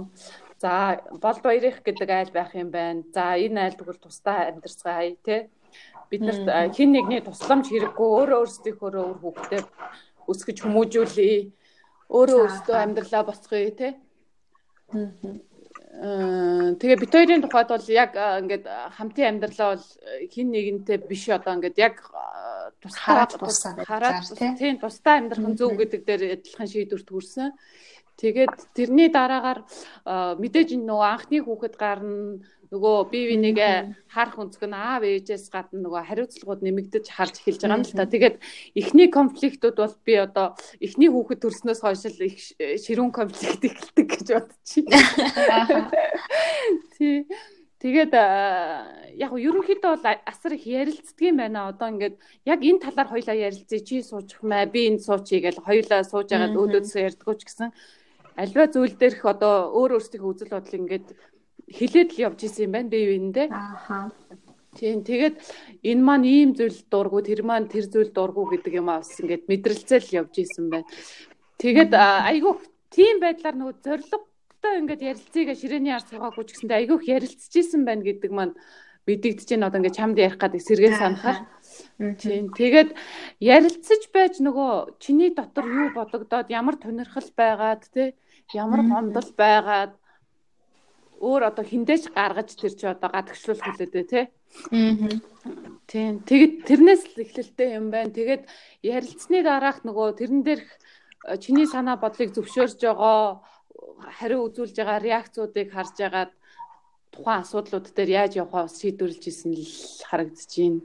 S3: За болд баярах гэдэг айл байх юм байна. За энэ айл тэгвэл тустай амьдарцгаая те. Бид нарт хин нэгний тусламж хэрэггүй өөрөө өөрсдийнхөө өөр хүүхдээ өсгөж хүмүүжүүлээ. Өөрөө өөрсдөө амьдралаа босгоё те. Аа Э, тэгээ бит хоёрын тухайд бол яг э, ингээд э, хамтын амьдралаа бол хин нэгэнтэй биш одоо ингээд яг
S1: тусдаа хараад
S3: тийм тусдаа амьдрах нь зөв гэдэг дээр адилхан шийдвэрт хүрсэн. Тэгээд тэрний дараагаар мэдээж нөгөө анхны хүүхэд гарна нөгөө бие бинийгээ харах өнцг нь аав ээжээс гадна нөгөө хариуцлагууд нэмэгдэж харж эхэлж байгаа юм л та. Тэгээд эхний конфликтууд бол би одоо эхний хүүхэд төрснөөс хойш л их ширүүн конфликт эхэлдэг гэж бодчих. Тий. Тэгээд яг нь ерөнхийдөө бол асар их ярилцдаг юм байна. Одоо ингээд яг энэ талаар хоёлаа ярилцъя. Чи суучих маа, би энд суучий гэж хоёлаа сууж агаад өөдөөсөө ярьдггүй ч гэсэн альва зүйл дээрх одоо өөр өөрсдийнхөө үзэл бодол ингээд хилээд л явж исэн юм байна би юундээ. Ааха. Тийм тэгээд энэ маань ийм зүйл дургу тэр маань тэр зүйл дургу гэдэг юм бас ингээд мэдрэлцэл явж исэн байна. Тэгээд айгүй тийм байдлаар нөгөө зориг Өстөө ингээд ярилцгийг ширээний ард суугаагүй ч гэсэндээ айгүйх ярилцчихсэн байна гэдэг маань мэдэгдэж байна одоо ингээд чамд ярих гэдэг сэргээ санахаар. Тийм. Тэгээд ярилцаж байж нөгөө чиний дотор юу бодогдоод ямар тунирхал байгаад те ямар гомдол байгаад өөр одоо хиндэж гаргаж тэр чи одоо гадагшлуул хүлээдэ те. Аа. Тийм. Тэгэд тэрнээс л эхлэлтэй юм байна. Тэгээд ярилцсны дараах нөгөө тэрэн дээрх э, чиний санаа бодлыг зөвшөөрж байгаа хариу үзүүлж байгаа реакцуудыг харж агаад тухайн асуудлууд дээр яаж явахаа шийдвэрлэж исэн л харагдаж байна.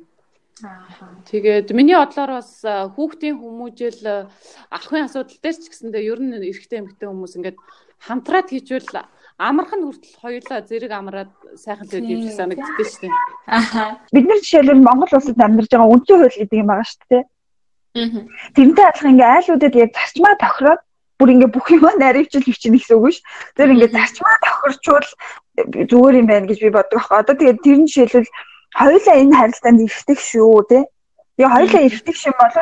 S3: Тэгээд миний бодлоор бас э, хүүхдийн хүмүүжил э, ахын асуудал дээр ч гэсэндээ ер нь эрэгтэй эмэгтэй хүмүүс ингээд хамтраад хийжвэл амархан хүртэл хоёулаа зэрэг амраад сайхан л юм шиг санагддаг шүү дээ.
S2: Аха. Бид нар жишээлбэл Монгол улсад амьдарч байгаа үндсэн хууль гэдэг юм байгаа шүү дээ. Аа. Тэрнтэй адилхан ингээ айлуудад яг зарчмаа тохироод бүр ингээ бүх юм наривчл бичнэ гэсэн үг ш. Тэр ингээ зарчмаа тохирчвал зүгээр юм байна гэж би боддог аахгүй. Одоо тэгээд тэр нь жишээлбэл хоёулаа энэ харилцаанд ирдэг шүү тий. Тэгээ хоёулаа ирдэг шим бол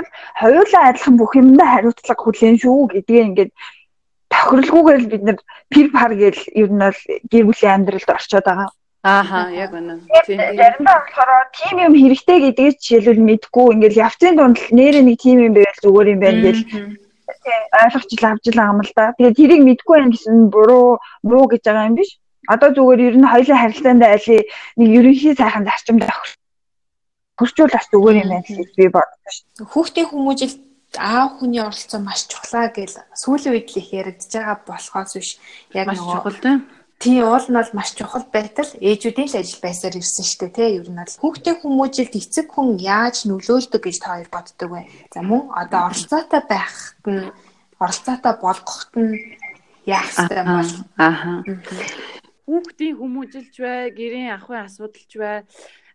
S2: хоёулаа адилхан бүх юмдаа хариуцлага хүлээн шүү гэдгээ ингээд тохирлгүйгээр л бид нэр пир пар гэл ер нь бол гэр бүлийн амьдралд орчоод байгаа.
S3: Ааха яг үнэ.
S2: Тийм. Заримдаа болохоор тим юм хэрэгтэй гэдгийг жишээлбэл мэдгүй ингээл явцын дунд нэрээ нэг тим юм байвал зүгээр юм байна гэл ойлгож ил авч ил байгаа юм л да. Тэгээд тэрийг мэдгүй юм гэсэн буруу муу гэж байгаа юм биш. Одоо зүгээр ер нь хоёулаа харилцаанд айлын нэг ерөнхий сайхан зарчимд хөрчүүл бас зүгээр юм байна гэж би бодсон шүү.
S1: Хүүхдийн хүмүүжил аав хүний оролцоо маш чухлаа гэл сүүлийн үед л их яригдж байгаа болохоос биш.
S3: Яг нөгөө чухал тийм
S1: Тийм уул нь бол маш чухал байтал. Ээжүүдийн л ажил байсаар ирсэн шүү дээ тий. Ер нь бол хүүхдийн хүмүүжилд эцэг хүн яаж нөлөөлдөг гэж та хоёр боддог вэ? За мөн одоо оролцоотой байх нь оролцоотой болгоход нь яах ёстой юм бол?
S3: Ааха хүүхдийн хүмүүжилж бай, гэрийн ахуйн асуудалж бай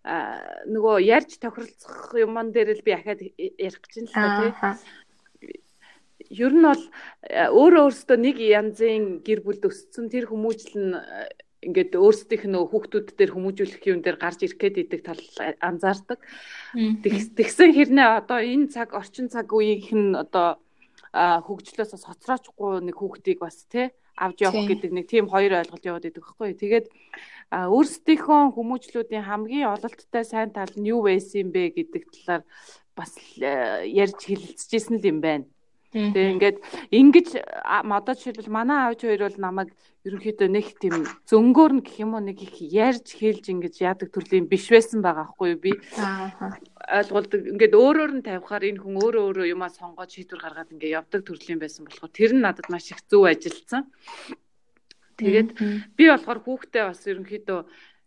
S3: нөгөө ярьж тохиролцох юмн дээр л би ахаад ярих гэж байна л та тий. Ер нь бол өөрөө өөртөө нэг янзын гэр бүлд өссөн тэр хүмүүжил нь ингээд өөрсдийнх нь хүүхдүүд дээр хүмүүжүүлэх юм дээр гарч ирэх гээд идэг тал анзаардаг. Тэгсэн хэрнээ одоо энэ цаг орчин цаг үеийнх нь одоо хөгжлөөс бас хоцроочгүй нэг хүүхдийг бас тий авч явах гэдэг нэг тийм хоёр ойлголт яваад идэг байхгүй. Тэгээд өөрсдийнхөө хүмүүжлүүдийн хамгийн ололттой сайн тал нь юу байсан бэ гэдэг талаар бас э, ярьж хэлэлцэжсэн л юм байна. Тэгээ ингээд ингэж одоо жишээлбэл манай аавч хоёр бол намайг ерөнхийдөө нэг тийм зөнгөөр нь гэх юм уу нэг их ярьж хэлж ингэж яадаг төрлийн биш байсан байгаа хгүй би. Ойлголдог ингээд өөрөөр нь тавихаар энэ хүн өөрөө өөрөө юмаа сонгоод шийдвэр гаргаад ингээд явдаг төрлийн байсан болохоор тэр нь надад маш их зөв ажилласан. Тэгээд би болохоор хүүхдээ бас ерөнхийдөө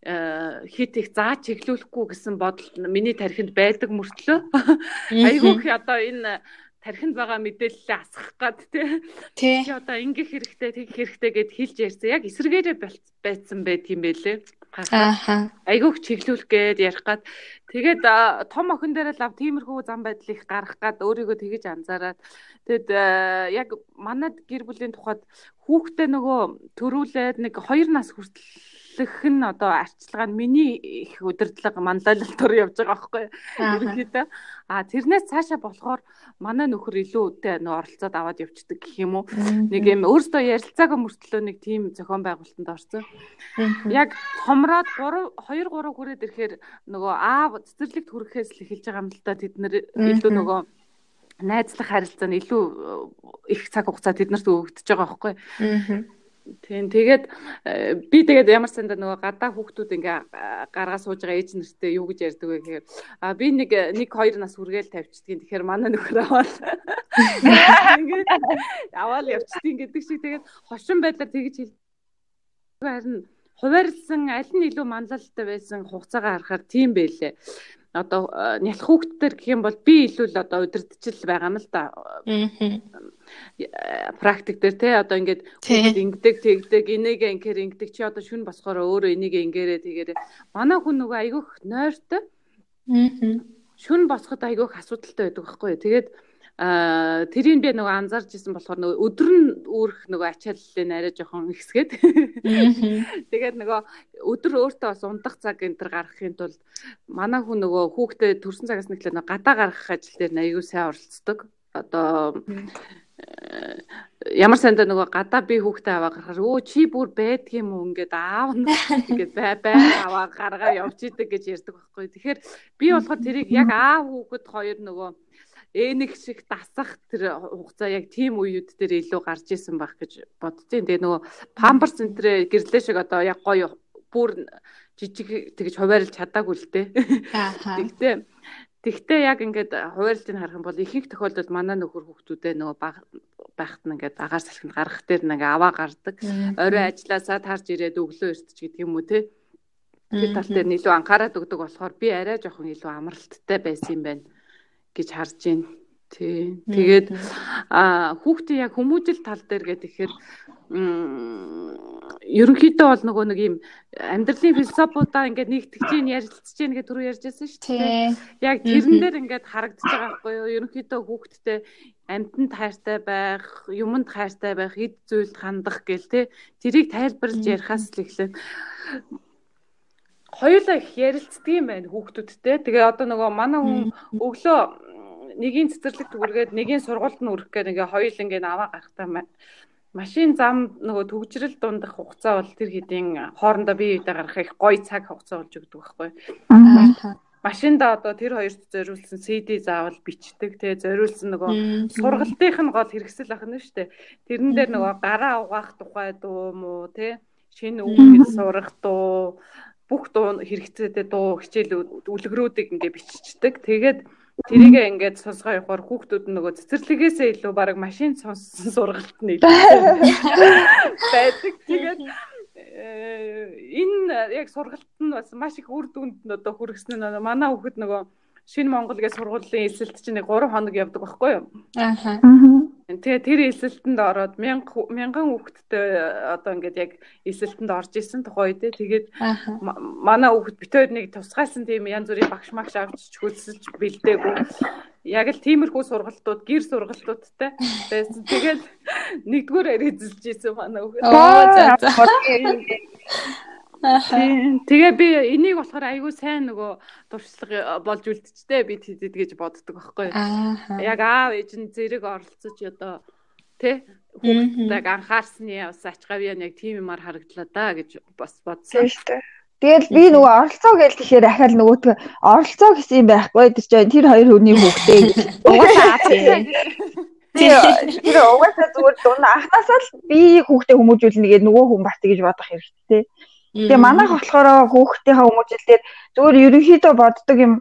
S3: э, хит их заа чиглүүлэхгүй гэсэн бодол миний тархинд байдаг мөртлөө. Айгүй их одоо энэ тархинд байгаа мэдээлэлээ асгах гад тий. Чи одоо ингэх хэрэгтэй тэгэх хэрэгтэй гэд хэлж ярьсан. Яг эсэргээрээ байцсан байт юм бэлээ. Аа. Айгүйх чиглүүлэх гээд ярих гад тэгээд том охин дээр л ав тиймэрхүү зам байдал их гарах гад өөрийгөө тэгэж анзаараад тэгэд яг манад гэр бүлийн тухайд хүүхдээ нөгөө төрүүлээд нэг 2 нас хүртэл эхлэх нь одоо арчилгаа нь миний их удирдлага манлайлалтаар явж байгаа байхгүй ерөнхийдөө. А тэрнээс цаашаа болохоор манай нөхөр илүүтэй нөө оролцоод аваад явцдаг гэх юм уу? Нэг юм өөртөө ярилцаагаа мөртлөө нэг тийм зохион байгуулалтанд орсон. Яг хомроод 3 2 3 хүрээд ирэхээр нөгөө аав цэцэрлэгт хүрэхээс л эхэлж байгаа юм л да тэд нэр илүү нөгөө найзлах харилцаа нь илүү их цаг хугацаа тэднэрт өгөгдөж байгаа байхгүй. Тийм тэгээд э, би тэгээд ямар сандаа нөгөө гадаа хүүхдүүд ингээ гаргаа сууж байгаа ээж нэртэй юу гэж ярьдаг вэ гэхээр а би нэг нэг хоёр нас хүргээл тавьчихдгийн. Тэгэхээр манай нөхөр аваад ингээд аваад явчихдгийн гэдэг шиг. Тэгээд хошин байдлаар тэгж хэл харин хуваарлсан аль нь илүү манлайлалтай байсан хугацаагаа харахаар тийм байлээ одоо э, нялх хүүхдтэр гэх юм бол би илүү л одоо удирдчил байгаа юм л да. практик дээр те одоо ингээд хүүхэд ингэдэг тэгдэг энийгээ ингээр ингэдэг чи одоо шүн босохоор өөрөө энийг ингээрээ тэгээрээ манай хүн нөгөө айгүйх нойртой. Шүн босоход айгүйх асуудалтай байдаг байхгүй. Тэгээд тэрийг би нөгөө анзаарч исэн болохоор нөгөө өдөр нь үүрэх нөгөө ачааллын арай жоохон ихсгээд. Тэгээд нөгөө өдөр өөртөө бас ундах цаг энэ төр гаргахын тулд манай хүн нөгөө хүүхдээ төрсэн цагаас нэхлээ гадаа гаргах ажил дээр аягүй сайн оролцдог. Одоо ямар сандаа нөгөө гадаа би хүүхдээ аваа гарахаар өө чи бүр байдгийм үү ингээд аав ингээд бай бай аваа гаргаа явж идэг гэж ярьдаг байхгүй. Тэгэхээр би болохоор тэрийг яг аав хүүхэд хоёр нөгөө ээнэг шиг дасах тэр хугацаа яг тийм үеуд дээр илүү гарч исэн байх гэж боддیں۔ Тэгээ нөгөө памперс энтрэ гэрлээ шиг одоо яг гоё бүр жижиг тэгж хуваарлж чадаагүй л дээ. Тэгтээ Тэгтээ яг ингээд хуваарлтыг харах юм бол ихэнх тохиолдолд манай нөхөр хүүхдүүдээ нөгөө байхад нь ингээд агаар салхинд гарах дээр нэг аваа гардаг. Орой ажилласаа тарж ирээд өглөө эртч гэдэг юм уу те. Тэр тал дээр нь илүү анхаарал өгдөг болохоор би арай жоохон илүү амралттай байсан юм байна гэж харж байна. Тий. Тэгээд а хүүхдээ яг хүмүүжил тал дээр гэдэг ихээр ерөнхийдөө бол нөгөө нэг юм амьдралын философиудаа ингээд нэгтгэж ийн ярилцж ийн гэдэг түрүү ярьжсэн шүү дээ. Яг тэрэн дээр ингээд харагдаж байгаа байхгүй юу? Ерөнхийдөө хүүхдтэй амьтанд хайртай байх, юмд хайртай байх, эд зүйлд хандах гэл те. Тэрийг тайлбарлаж ярихаас л эхлээд хоёулаа их ярилцдаг юм байна хүүхдүүдтэй. Тэгээ одоо нөгөө манай хүн өглөө нэгийн цэцэрлэг төгөргээд нэгийн сургуульд нь өрөх гэх ингээ хоёул ингээ аваа гарахтаа машин зам нөгөө төгжрэл дундах хугацаа бол тэр хэдийн хоорондоо бие биедээ гарах их гоё цаг хугацаа болж өгдөг байхгүй. Машинда одоо тэр хоёрт зориулсан CD заавал бичдэг те. Зориулсан нөгөө сургалтынх нь гол хэрэгсэл ах нь шүү дээ. Тэрэн дээр нөгөө гараа угаах тухай дуу мó те. Шинэ үг хэл сурах дуу бүх дуу хэрэгцээтэй дуу хичээл үлгэрүүдийг ингээ биччихдэг. Тэгээд Тэрийгээ ингээд сонсгоо явахаар хүүхдүүд нь нөгөө цэцэрлэгээсээ илүү баг машин сонссон сургалт нь илүү байдаг. Тэгээд э, энэ яг сургалт нь бас маш их үр дүнд нь одоо хүргэсэн нь манай хүүхэд нөгөө шинэ Монгол гэж сургуулийн эсэлт чинь 3 хоног явдаг байхгүй юу? Ааха. Тэгээ тэр эсэлтэнд ороод мянган хүүхэдтэй одоо ингээд яг эсэлтэнд орж исэн тухай үедээ тэгээд манай хүүхэд битээр нэг тусгайлсан тийм янз бүрийн багш магш авчиж хөлсөж бэлдээгүй. Яг л тиймэрхүү сургалтууд, гэр сургалтуудтай байсан. Тэгээд нэгдүгээр эзэлж исэн манай хүүхэд. Оо за за. Тэгээ би энийг болохоор айгүй сайн нөгөө туршлага болж үлдчихтэй. Би тэдэд гэж боддог байхгүй. Яг аав ээж нь зэрэг оролцож одоо тэ хүүхдтэйг анхаарсны бас ач гавьяа яг тийм юмар харагдлаа да гэж бас бодсон.
S2: Тэгэл би нөгөө оролцоо гээл тэгэхээр ахаал нөгөөтгөө оролцоо гэсэн юм байхгүй тэр чинь тэр хоёр хүний хүүхдээ гэж угаасаа тийм. Тэр угаасаа зүгээр дунд анханасаа л би хүүхдээ хүмүүжүүлнэ гэдэг нөгөө хүн бат гэж бодох хэрэгтэй. Тэгээ манайх болохоор хүүхдийнхээ хүмүүжил дээр зүгээр ерөнхийдөө боддог юм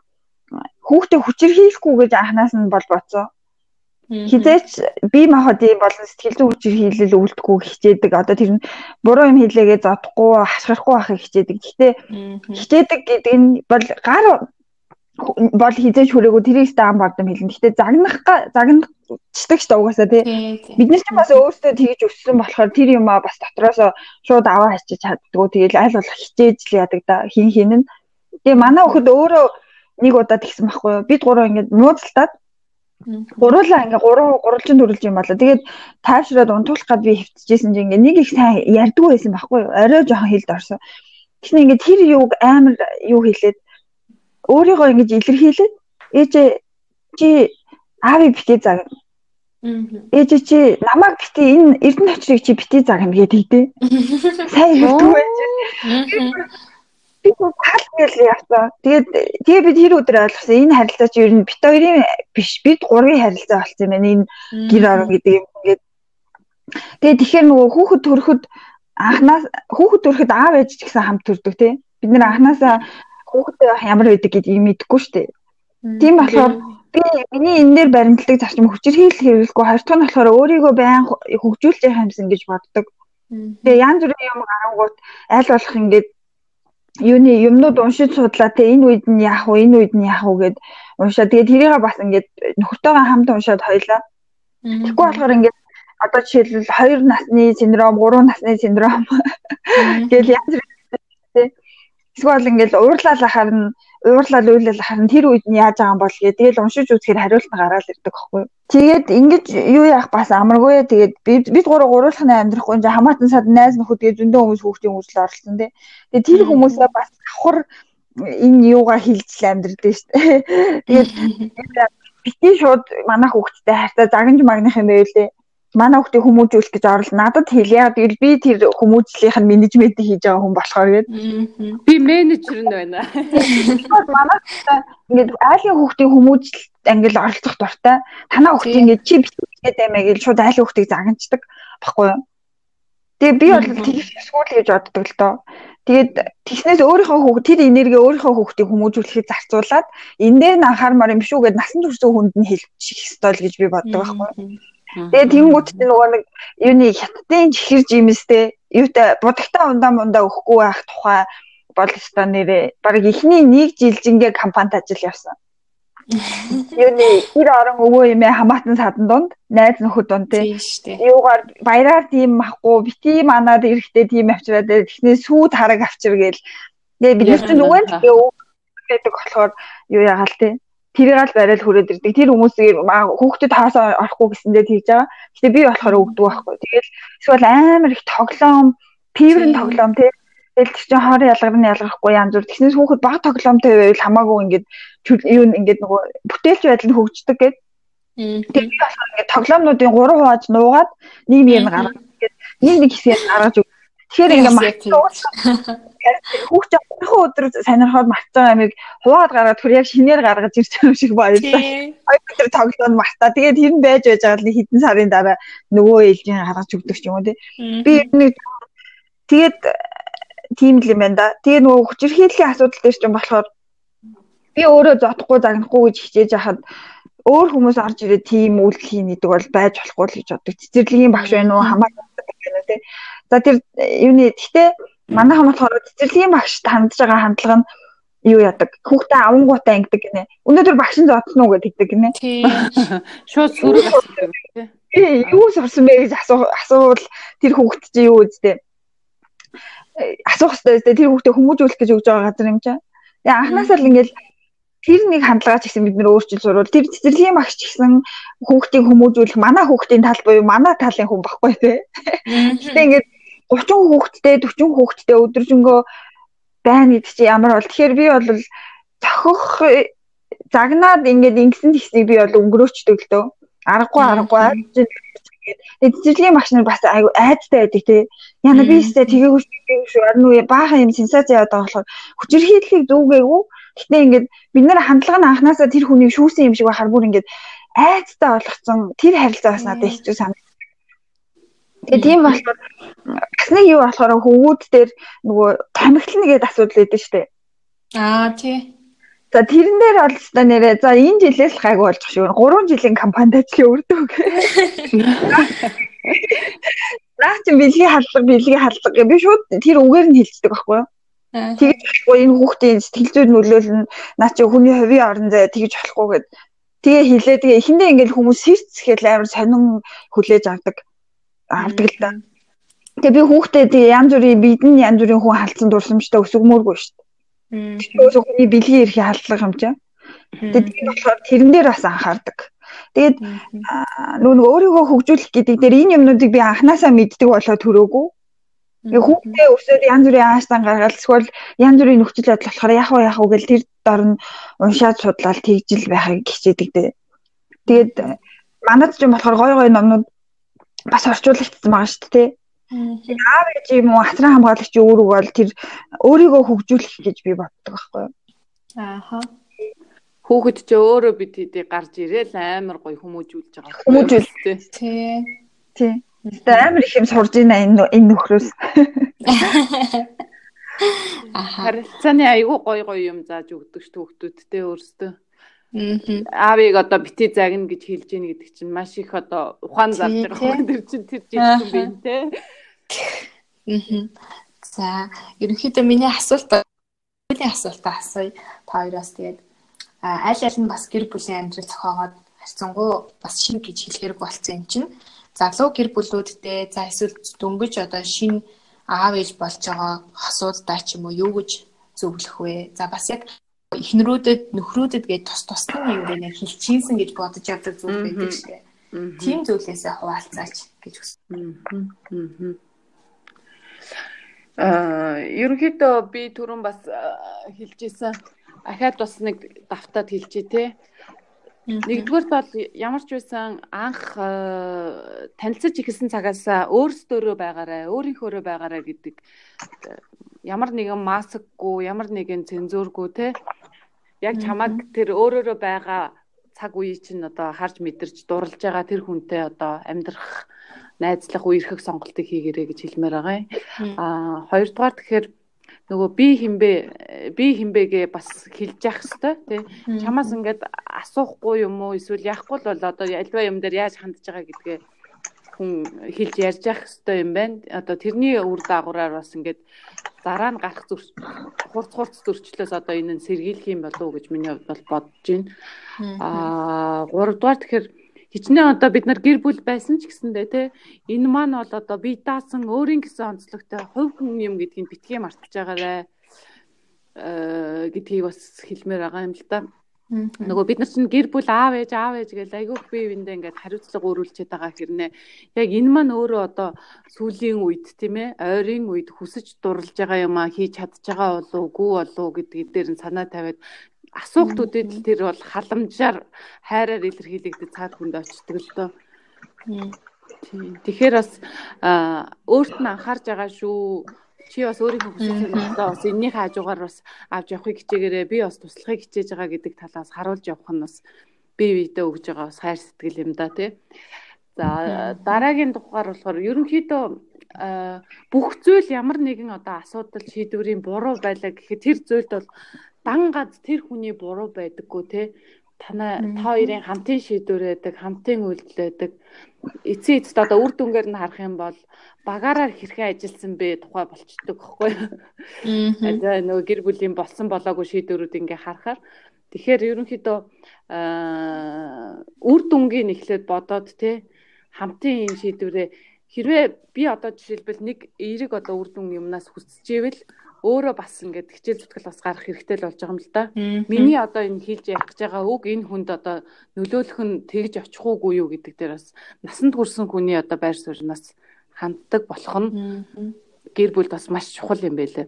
S2: хүүхдээ хүчирхийлэхгүй гэж анханаас нь бол бодсон. Хизээч бие махбодын болон сэтгэл зүйн хүчирхийлэл өвлдөхгүй хичээдэг. Одоо тэр нь буруу юм хийлээгээ зодохгүй, хашгирахгүй байхыг хичээдэг. Гэхдээ хичээдэг гэдэг нь бол гар бол хизээж хүрээгүй тэрийг стаан бардам хэлнэ. Гэхдээ загнах загнацдаг ч угаасаа тий. Бид нар ч бас өөрсдөө тэгж өссөн болохоор тэр юм а бас дотроос шууд аваа хачиж чаддгүй. Тэгэл аль болох хичээж л яадаг да хин хин нь. Тэгээ манай хөхөд өөрөө нэг удаа тэгсэн байхгүй юу? Бид гурав ингэж нууцлалтаад гуруулаа ингээ гурван гурвалжин төрүүлж юм болоо. Тэгээд тайвшраад унтуулах гад би хөвтөжсэн чинь ингээ нэг их сайн ярьдгүй байсан байхгүй юу? Орой жоохон хилд орсон. Тэгснэ ингээ тэр юуг амар юу хэлээд өөрийгөө ингэж илэрхийлээд ээжээ чи аавь битээ заг. Ээжээ чи намайг битээ энэ эрдэнэ очрыг чи битээ загна гэдэг дээ. Сайн хэлдэг байж. Би тал гэл явсан. Тэгээд тэгээ бид тэр өдөр ойлгосон энэ харилцаа чи ер нь бит хоёрын биш бид гурвын харилцаа болсон юм байна. Энэ гэр орон гэдэг юм ингээд. Тэгээд тэгэхээр нөгөө хүүхэд төрөхөд анханаас хүүхэд төрөхөд аав ээж ч гэсэн хамт төрдөг тий. Бид нэр анханасаа хүүхдээ ямар байдаг гэдгийг мэдэхгүй шүү дээ. Тийм болохоор би миний энэ дээр баримтлагдаг зарчим хүчээр хийл хэрэглэхгүй хоёр дахь нь болохоор өөрийгөө байн хөгжүүлж явах юмсан гэж боддог. Тэгээ янз бүрийн юм гарангуут аль болох ингээд юуны юмнууд уншиж судлаа те энэ үед нь яах вэ энэ үед нь яах вэ гэд уншаа. Тэгээд тэрийг бас ингээд нөхөртөөгөө хамт уншаад хоёлаа. Тэгэхгүй болохоор ингээд одоо жишээлбэл 2 насны синдром, 3 насны синдром гэл янз бүр Эсвэл ингээл уурлал ахаар нь уурлал үйлэл ахаар нь тэр үед нь яаж байгаа юм бол гээ. Тэгэл уншиж үзэхээр хариулт нь гараад ирдэг байхгүй. Тэгээд ингэж юу яах бас амаргүй. Тэгээд бид гурав гурвуулхны амьдрахгүй энэ хамаатан сад найз нөхөд тэгээ зөндөө хүмүүс хүүхдийн үйлчлэл оролцсон тий. Тэгээд тэр хүмүүсээ бас давхар энэ юугаа хилжил амьдрдээ шүү дээ. Тэгээд бити шууд манайх хүүхдтэй хайртай загнаж магных юм байвлээ. Манай хүүхдийг хүмүүжүүлэх гэж орол надад хэлээ. Тэгэл би тэр хүмүүжлийнх нь менежментийг хийж байгаа хүн болохоор гээд.
S3: Би менежер нь байна.
S2: Манай ингээд айлын хүүхдийн хүмүүжил ангил оролцох дуртай. Танаа хүүхд ингээд чи бичгээд баймаа гэж шууд айлын хүүхдийг загнацдаг баггүй юу? Тэгээ би бол тэгэх эсвэл гэж боддог л доо. Тэгээд тэгснээс өөрийнхөө хүүхд тэр энерги өөрийнхөө хүүхдийг хүмүүжүүлэхэд зарцуулаад энэ дээр анхаармаар юм шүү гэд насан турш хүнд нь хэлчих ёстой л гэж би боддог байхгүй. Тэгээ тэнгуут чинь нөгөө нэг юуны хятадын чихэр жимстэй юутай будагтаа ундаа мундаа өгөхгүй байх тухай бол өстой нэрээ баг ихний нэг жилжингээ компанид ажил явсан. Юуны ир орон өвөө юмээ хамаатан садан дунд найз нөхөд дунд тий. Юугаар баяраар тийм махгүй бити манад эрэхтэй тийм авчираад тэгснээ сүүд хараг авчир гээл. Тэгээ бид чинь нөгөө л гэдэг болохоор юу ягаал тий тэрийг л барайл хүрээд ирдэг. Тэр хүмүүсийг хүүхдэд хаасаа орохгүй гэсэндээ тэгж байгаа. Гэтэ би болохоор өгдөг байхгүй. Тэгэл эсвэл амар их тоглоом, пиврэн тоглоом тий. Тэгэл чи хоорын ялгарны ялгархгүй янз бүр. Тэгснээс хүүхэд баг тоглоомтой байвал хамаагүй ингээд юу ингээд нөгөө бүтээлч байдал нь хөгждөг гэдэг. Тэр би болохоор ингээд тоглоомнуудын 3 хувааж нуугаад нэг нь гаргаж ингээд нэг нэг хэсгийг гаргаж өг. Тэгэхээр ингээд хүүхд анхны өдөр сонирхоод мартсан амиг хуваад гаргаад түр яг шинээр гаргаж ирж байгаа юм шиг баярлаа. Хоёр өдөр тоглоом мартаа. Тэгээд нь байж байж байгаа л хэдэн сарын дараа нөгөө ээлжийн гаргаж өгдөг ч юм уу тий. Би нэг тэгээд тийм л юм байна да. Тэгээд нөгөө хүчирхийллийн асуудал дээр ч юм болохоор би өөрөө зодохгүй загнахгүй гэж хичээж яхад өөр хүмүүс орж ирээд тийм үйлдэл хийн гэдэг бол байж болохгүй л гэж боддог. Цэцэрлэгийн багш байна уу хамаагүй байна уу тий. За тэр юуны гэхдээ Манайхан болохоор цэцэрлэгийн багшд хандж байгаа хандлага нь юу яадаг хүүхдээ авангуудаа ингэдэг гинэ. Өнөөдөр багш нь зодсон уу гэдэг гинэ.
S3: Шууд асуудаг тийм.
S2: Юу сурсан бэ гэж асуу асуувал тэр хүүхд чи юу үздэй. Асуух хэрэгтэй үздэй тэр хүүхдээ хүмүүжүүлэх гэж өгж байгаа газар юм чаа. Тэгээ анханасаа л ингээл тэр нэг хандлагаа ч гэсэн бид нөр өөрчилж сурвал тэр цэцэрлэгийн багш гэсэн хүүхдийг хүмүүжүүлэх манай хүүхдийн тал буюу манай талын хүн баггүй тий. Гэтэ ингээд 30 хүүхэдтэй 40 хүүхэдтэй өдөржингөө байна гэдэг чи ямар бол. Тэгэхээр би бол зохих загнаад ингээд ингэсэн тийснийг би бол өнгөрөөчдөг л дөө. Аргагүй аргагүй. Тэгээд цэцэрлэгийн машинаар бас айгу айдтай байдаг тий. Яна би өстэй тгээгүй шүү. Арин уу баахан юм сенсац яваад байгаа болохоор хүчирхийллийг зүгээгүй. Гэтэ ингээд бид нэр хандлага нь анханасаа тэр хүнийг шүүсэн юм шиг байхаар бүр ингээд айдтай болгоцсон тэр харилцаа бас надад хэцүү санагдав. Тэгээ тийм болохоор бас нэг юу болохоор хөвгүүд дээр нөгөө тамхилна гэдэг асуудал өгдөө штэ.
S1: Аа тий.
S2: За тэрэн дээр бол та нэрээ за энэ жилээс л гайгүй болж шүү. 3 жилийн компанид ажиллаа өрдөг. Наа чи бэлгийн хаалга бэлгийн хаалга би шууд тэр үгээр нь хэлцдэг байхгүй юу? Тэгж болохгүй энэ хүүхдийн сэтгэл зүйн нөлөөлөл нь наа чи хүний хувийн орон зай тэгж болохгүй гэд. Тэгээ хэлээ тэгээ эхэндээ ингээл хүмүүс сэрцгээл амар сонин хүлээж авдаг авдаг л да. Тэгээ би хүүхдээ тэгээ янз бүрийн бидэн янз бүрийн хүн халдсан дурсамжтай өсөгмөөргүй шүү дээ. Тэгэхээр хүний бэлгийн эрхийг халдлага юм чинь. Тэгээд тийм болохоор тэрэн дээр бас анхаардаг. Тэгээд нөгөө өөрийгөө хөгжүүлэх гэдэг дээр энэ юмнуудыг би анханасаа мэддэг болоо төрөөгүй. Хүүхдээ өсөөд янз бүрийн ааштай гаргаад эсвэл янз бүрийн нөхцөл байдал болохоор яах вэ яах вэ гэл тэр дор нь уншаад судлаад тэгжил байхыг хичээдэг дээ. Тэгээд манад ч юм болохоор гой гой номнууд бас орчуулагдсан байгаа шүү дээ. Аав ээж юм уу хасран хамгаалагч өөрөө бол тэр өөрийгөө хөгжүүлэх гэж би боддог байхгүй юу.
S1: Ааха.
S3: Хүүхэд ч өөрөө бид хэдий гарч ирээл амар гоё хүмүүжүүлж байгаа.
S2: Хүмүүжүүлтэй.
S1: Тий.
S2: Тий. Тэгээ амар их юм сурж байна энэ энэ нөхрөөс.
S3: Харилцааны айгүй гоё гоё юм зааж өгдөг ш түүхтүүдтэй өөрсдөө. Аавыг одоо бити загна гэж хэлж ийн гэдэг чинь маш их одоо ухаан зарж байгаа хүн тэр чинь тэр жижиг юм бэ те.
S1: За ерөнхийдөө миний асуулт миний асуултаа асууя. Та хоёроос тэгээд аль аль нь бас гэр бүлийн амьдрал зохиогоод харьцангуй бас шин гэж хэлэхэрэг болсон юм чинь. Залуу гэр бүлүүдтэй за эсвэл дөнгөж одоо шин аав ээж болж байгаа хосуудтай ч юм уу юу гэж зөвлөх вэ? За бас яг эхнэрүүдэд нөхрүүдэд гээд тус тусны юм бэ хилчинсэн гэж бодож явдаг зүйл байдаг шээ. Тийм зүйлээсээ хуваалцаач гэж хүссэн.
S3: Аа ерөнхийдөө би түрүүн бас хэлжсэн ахаад бас нэг давтаад хэлжээ те. Нэгдүгээрт бол ямар ч байсан анх э, танилцаж ихсэн цагаас өөрсдөө байгаарай, өөрийнхөөрөө байгаарай гэдэг э, ямар нэгэн маскгүй, ямар нэгэн цензуургүй те яг чамаг тэр өөрөөрөө байгаа цаг үе чинь одоо харж мэдэрч дурлж байгаа тэр хүнтэй одоо амьдрах найзлах үерхэх сонголтыг хийгэрэй гэж хэлмээр байгаа. Аа хоёрдугаар тэгэхээр нөгөө би хинбэ би хинбэгээ бас хэлж явах хэвээр тий. Чамаас ингээд асуухгүй юм уу эсвэл яахгүй л бол одоо альва юм дээр яаж хандж байгаа гэдгээ хүн хэлж ярьж явах хэвээр юм байна. Одоо тэрний үр дагавраар бас ингээд дараа нь гарах зүр хурц хурц зөрчлөөс одоо энэ нь сэргийлэх юм болов уу гэж миний хувьд бол бодож байна. Аа гуравдугаар тэгэхээр хичнээн одоо бид нар гэр бүл байсан ч гэсэндээ те энэ маань бол одоо би даасан өөрийн гэсэн онцлогтой хувь хүн юм гэдгийг битгий мартаж байгаарэ. Э гэдгийг бас хэлмээр байгаа юм л да. Нөгөө бид нар чинь гэр бүл аав ээж аав ээж гэж айгүйх бие биендээ ингээд хариуцлага өөрүүлчихэд байгаа хэрнээ. Яг энэ маань өөрөө одоо сүүлийн үед тийм ээ ойрын үед хүсэж дурлж байгаа юм а хийж чадж байгаа болов уу үгүй болов уу гэдгийг дээр нь санаа тавиад асуултуудад л тэр бол халамжаар хайраар илэрхийлэгдэж цаад хүнд очдөг л доо. Тэгэхээр бас өөрт нь анхаарж байгаа шүү. Чи бас өөрийнхөө хүсэл сонирхлоо бас энэний хажуугаар бас авч явахыг хичээгээрээ би бас туслахыг хичээж байгаа гэдэг талаас харуулж явах нь бас бие биедээ өгж байгаа бас хайр сэтгэл юм да тий. За дараагийн дугаар болохоор ерөнхийдөө бүх зүйл ямар нэгэн одоо асуудал шийдвэрийн буруу байлаа гэхэд тэр зүйлд бол дан гад тэр хүний буруу байдаггүй те танаа та хоёрын хамтын шийдвэр байдаг, хамтын үйлдэл байдаг. Эцсийн эцэд одоо үр дүнгээр нь харах юм бол багаараар хэрхэн ажилласан бэ тухай болчдөг гэхгүй. Аа нөгөө гэр бүлийн болсон болоогүй шийдвэрүүд ингээ харахаар тэгэхээр ерөнхийдөө аа үр дүнгийн эхлээд бодоод те хамтын энэ шийдвэрээ хэрвээ би одоо жишээлбэл нэг эерэг одоо үр дүн юмнаас хүсчихээвэл өөрөө бас ингээд хичээл зүтгэл бас гарах хэрэгтэй л болж байгаа юм л да. Миний одоо энэ хийж явах гэж байгаа үг энэ хүнд одоо нөлөөлөх нь тэгж очих уугүй юу гэдэг дээр бас насанд хүрсэн хүний одоо байр сууриас ханддаг болох нь гэр бүл бас маш чухал юм байлээ.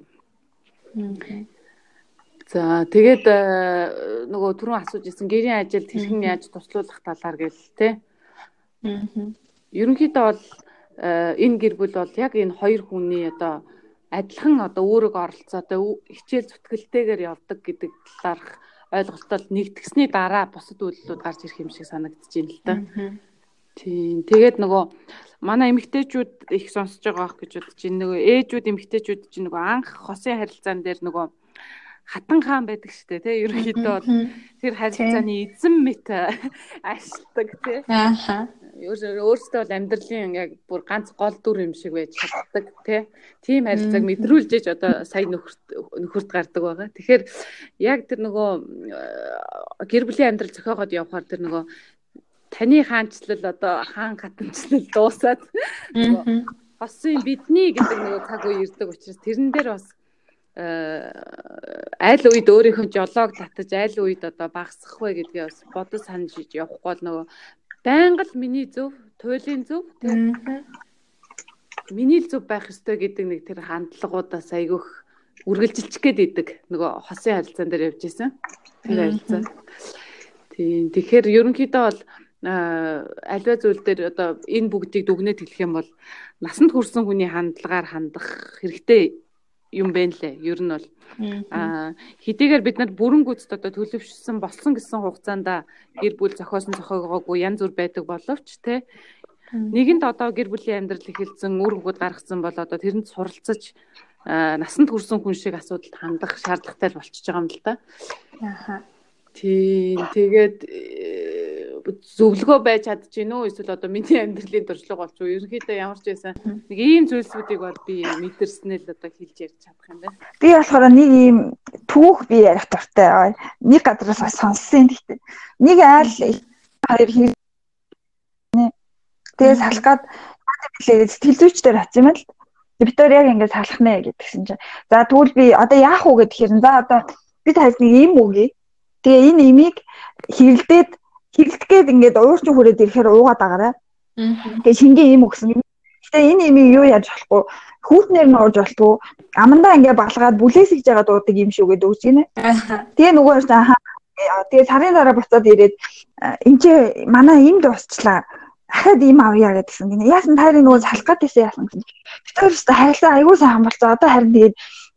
S3: За тэгээд э, нөгөө түрүүн асууж исэн гэрийн ажилд хэрхэн яаж туслуулах талаар гээл те. Ерөнхийдөө бол э, энэ гэр бүл бол яг энэ хоёр хүний одоо адилхан одоо өөрөг оролцоотой хичээл зүтгэлтэйгээр явдаг гэдэг талаарх ойлголтод нэгтгэсний дараа бусад үйлдэлүүд гарч ирэх юм шиг санагдаж байна л да. Тийм. Тэгээд нөгөө манай эмэгтэйчүүд их сонсож байгаа ах гэж бодож байна. Нөгөө ээжүүд эмэгтэйчүүд чинь нөгөө анх хосын харилцаан дээр нөгөө хатан хаан байдаг штэ тий ерөнхийдөө бол тэр харилцааны эзэн мэт ашигладаг тий ааха өөрөөсөө бол амьдралын яг бүр ганц гол дүр юм шиг байж чаддаг тийм харилцааг мэдрүүлжээж одоо сая нөхөрт нөхөрт гардаг байгаа. Тэгэхээр яг тэр нөгөө э, гэр бүлийн амьдрал зохиогоод явхаар тэр нөгөө таны хаанчлал одоо хаан хатанчлал дуусаад хосын бидний гэдэг нөгөө цаг үе ирдэг учраас тэрэн дээр бас э, аль үед өөрийнхөө жолоог татаж аль үед одоо багасгах вэ гэдгээ бас бодож санаж явахгүй бол нөгөө байнга л миний зөв, туйлын зөв тийм миний л зөв байх ёстой гэдэг нэг тэр хандлагуудаас айгүйх үргэлжилчих гээд идэг нөгөө хосын харилцаан дээр явж исэн. Тэр харилцаа. Тийм. Тэгэхээр ерөнхийдөө бол альва зүйл дээр одоо энэ бүгдийг дүгнэж хэлэх юм бол насанд хүрсэн хүний хандлагаар хандах хэрэгтэй юм байна лээ. Ер нь бол аа хэдийгээр бид нар бүрэн гүйцэд одоо төлөвшсөн болсон гэсэн хугацаанд гэр бүл зохиосон зохиогоогүй янз бүр байдаг боловч те нэгэнд одоо гэр бүлийн амьдрал эхэлсэн үр хөвгөд гаргацсан бол одоо тэрэнд суралцаж насанд хүрсэн хүн шиг асуудалд хандах шаардлагатай болчихж байгаа юм л да. Ааха. Тийм тэгээд зөвлөгөө байж чадж гин үү эсвэл одоо миний амьдралын туршлага болч уу ерөнхийдөө ямар ч байсан нэг ийм зүйлсүүдийг бол би мэдэрснээ л одоо хэлж ярьж чадах юм байна.
S2: Би болохоор нэг ийм түүх би ярих дуртай. Нэг гадраас сонссон гэхдээ нэг айл хоёр хий Тэгээ салах гад билээ сэтгэлзүйчдэр авчих юм л. Виктор яг ингэж салах нэ гэдгсэн чинь. За тэгвэл би одоо яах уу гэхээр за одоо би тайлбар нэг юм үгүй. Тэгээ энэ имийг хэрэлдээд хэрэлдэхэд ингээд уурчин хүрээд ирэхээр уугаад байгаарай. Тэгээ шингээ ийм өгсөн. Гэтэ энэ имийг юу яаж болохгүй хүүтнэр нь ууж болтгоо амандаа ингээ баглагаад бүлээсэж байгаа дуудаг юм шүү гэдэг үгс гинэ. Тэгээ нөгөө хаа Тэгээ сарын дараа буцаад ирээд энэ ч манай энд дуусчлаа. Дахиад ийм авъя гэдгсэн. Гинэ. Яасан таарыг нөгөө салах гэдээсээ яасан гэсэн. Тэр өстө хайрлаа аягүй сайн хамбалцаа. Одоо харин тэгээд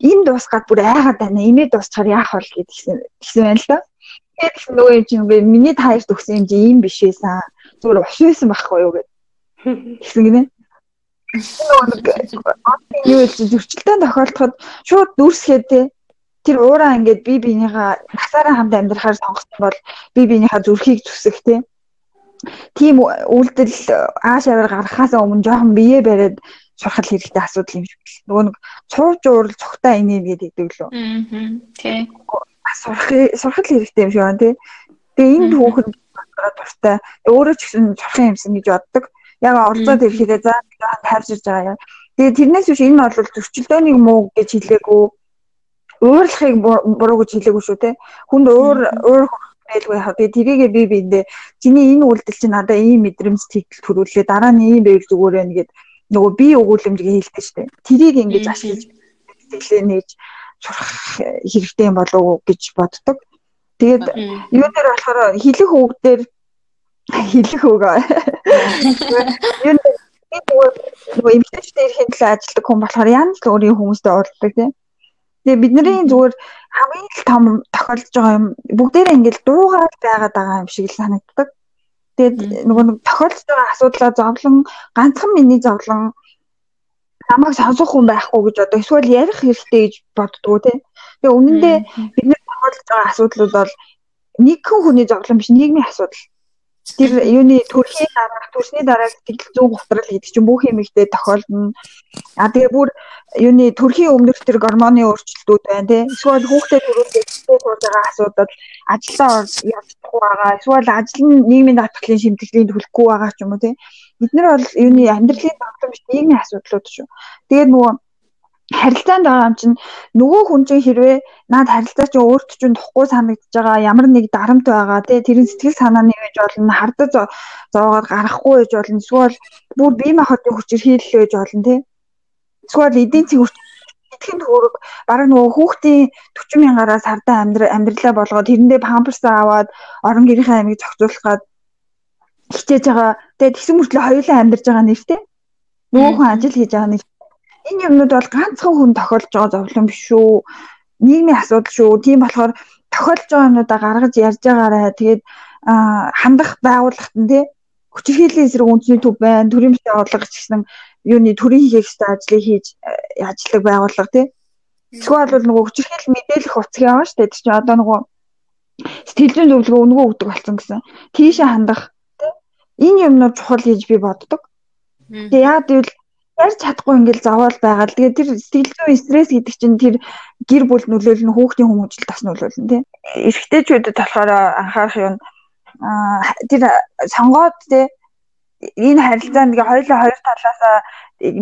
S2: энэ дуусгаад бүр айгаад байна. Имээ дуусчаар яах вэ гэдгсэн гэсэн байна л да. Тэгээд нөгөө юм чинь миний таарт өгсөн юм чинь ийм биш байсан. Зүгээр ус байсан байхгүй юу гэд. Гэсэн гинэ. Юу гэж зөрчилтөнд тохиолдоход шууд дүрсгээд те тэр уураа ингээд би биенийхээ насаараа хамт амьдрахаар сонгосон бол би биенийхээ зүрхийг зүсэх те тийм үйлдэл ааш аваар гаргахаас өмнө жоохон бие бариад сурахад хэрэгтэй асуудал юм шиг л. Нөгөө нэг цууж уурал цогтой инээ гэдэг лөө. Аа. Тий. Сурах сурахад хэрэгтэй юм шиг байна тий. Тэгээ энд хүүхэд дуртай өөрөө ч гэсэн сурах юмсан гэж боддог. Яг оролцоод ирэхдээ за таарж ирж байгаа юм. Тэгээ тэрнээс биш энэ бол зөрчилдөөнийг муу гэж хэлээгүй уурлахыг буруу гэж хэлээгүй шүү те. Хүнд уур уур байлгүй яа. Тэгээ тэрийгээ би биэндээ чиний энэ үйлдэл чинь надад ийм мэдрэмж тэгтэл төрүүлээ дараа нь ийм байг зүгээр байна гэд нөгөө би өгүүлэмжгээ хэлдэг штэ. Тэрийг ингэж ашиглаж сэтгэлээ нээж сурах хэрэгтэй юм болов уу гэж боддог. Тэгээд юу дээр болохоор хэлэх үгдээр хэлэх үг. Юу нөгөө эмгтээчтэй ирэхин төлөө ажилладаг хүн болохоор янз өөрийн хүмүүстэй уулздаг тийм. Тэгээ бидний зүгээр хамгийн л том тохиолдож байгаа юм бүгдээрээ ингээл дуугаар байгаад байгаа юм шиг л санагддаг. Тэгээд нөгөө нэг тохиолдож байгаа асуудлаа зовлон ганцхан миний зовлон намайг сонсох хүн байхгүй гэж одоо эсвэл ярих хэрэгтэй гэж боддгоо тий. Тэгээ үнэндээ бид нар тохиолдож байгаа асуудлууд бол нэг хүний зовлон биш нийгмийн асуудал тэр юуны төрхийн дараа төрсний дараа сэтгэл зүйн готрол гэдэг чинь бүх юм ихтэй тохиолдно. А тэгээ бүр юуны төрхийн өмнөх тэр гормоны өөрчлөлтүүд байна тий. Эсвэл хүүхдээ төрүүлээд сууж байгаа асуудал ажилдаа явахгүй байгаа. Эсвэл ажил нь нийгмийн даатгалын шимтгэлийг төлөхгүй байгаа ч юм уу тий. Бид нар бол юуны амьдралын давтам биш нийгмийн асуудлууд шүү. Тэгээд нөгөө харилцаанд байгаа юм чинь нөгөө хүн чинь хэрвээ наад харилцаа чинь өөрт чинь тухгүй санагдаж байгаа ямар нэг дарамт байгаа тий тэрийн сэтгэл санааны гэж болно хардаж зовоод гарахгүй гэж болно эсвэл бүр бие махбодын хүчээр хийлэл гэж болно тий эсвэл эдийн засгийн итгэн төгрөг бараг нөгөө хүүхдийн 40 мянгаараа сардаа амьдрал амьдралаа болгоод тэрэндээ памперс аваад орон гэрийнхээ амийг зохицуулах гад хичээж байгаа. Тэгээд тэгсэн мөртлөө хоёулаа амьдарч байгаа нэртэй. Нөгөө хүн ажил хийж байгаа нэг энэ юмнууд бол ганцхан хүн тохиолж байгаа зовлон биш шүү. Нийгмийн асуудал шүү. Тийм болохоор тохиолж байгаа юмнуудаа гаргаж ярьж байгаарай. Тэгээд хандах байгууллагт нь тий хүчирхийллийн эсрэг үндэсний төв байна. Төрийн орлогч гэсэн юуны төрийн хийх ёстой ажлыг хийж ажилладаг байгууллага тий. Эсвэл бол нөгөө хүчирхийлэл мэдээлэх утас яваа шүү дээ. Тэр чинь одоо нөгөө сэтгэл зүйн зөвлөгөө өнгөө өгдөг болсон гэсэн. Тийшээ хандах. Энэ юмнууд чухал гэж би боддог. Тэгээ яа гэвэл ярьж чадахгүй ингээл заваал байгаа тэгээ тэр сэтгэл зүйн стресс гэдэг чинь тэр гэр бүл нөлөөлнө хүүхдийн хүмүүжил тас нөлөөлнө тийм эрэгтэйчүүдэд болохоор анхаарах юм тэр сонгоод тийм энэ харилцаанд ингээ хоёулаа хоёр талаасаа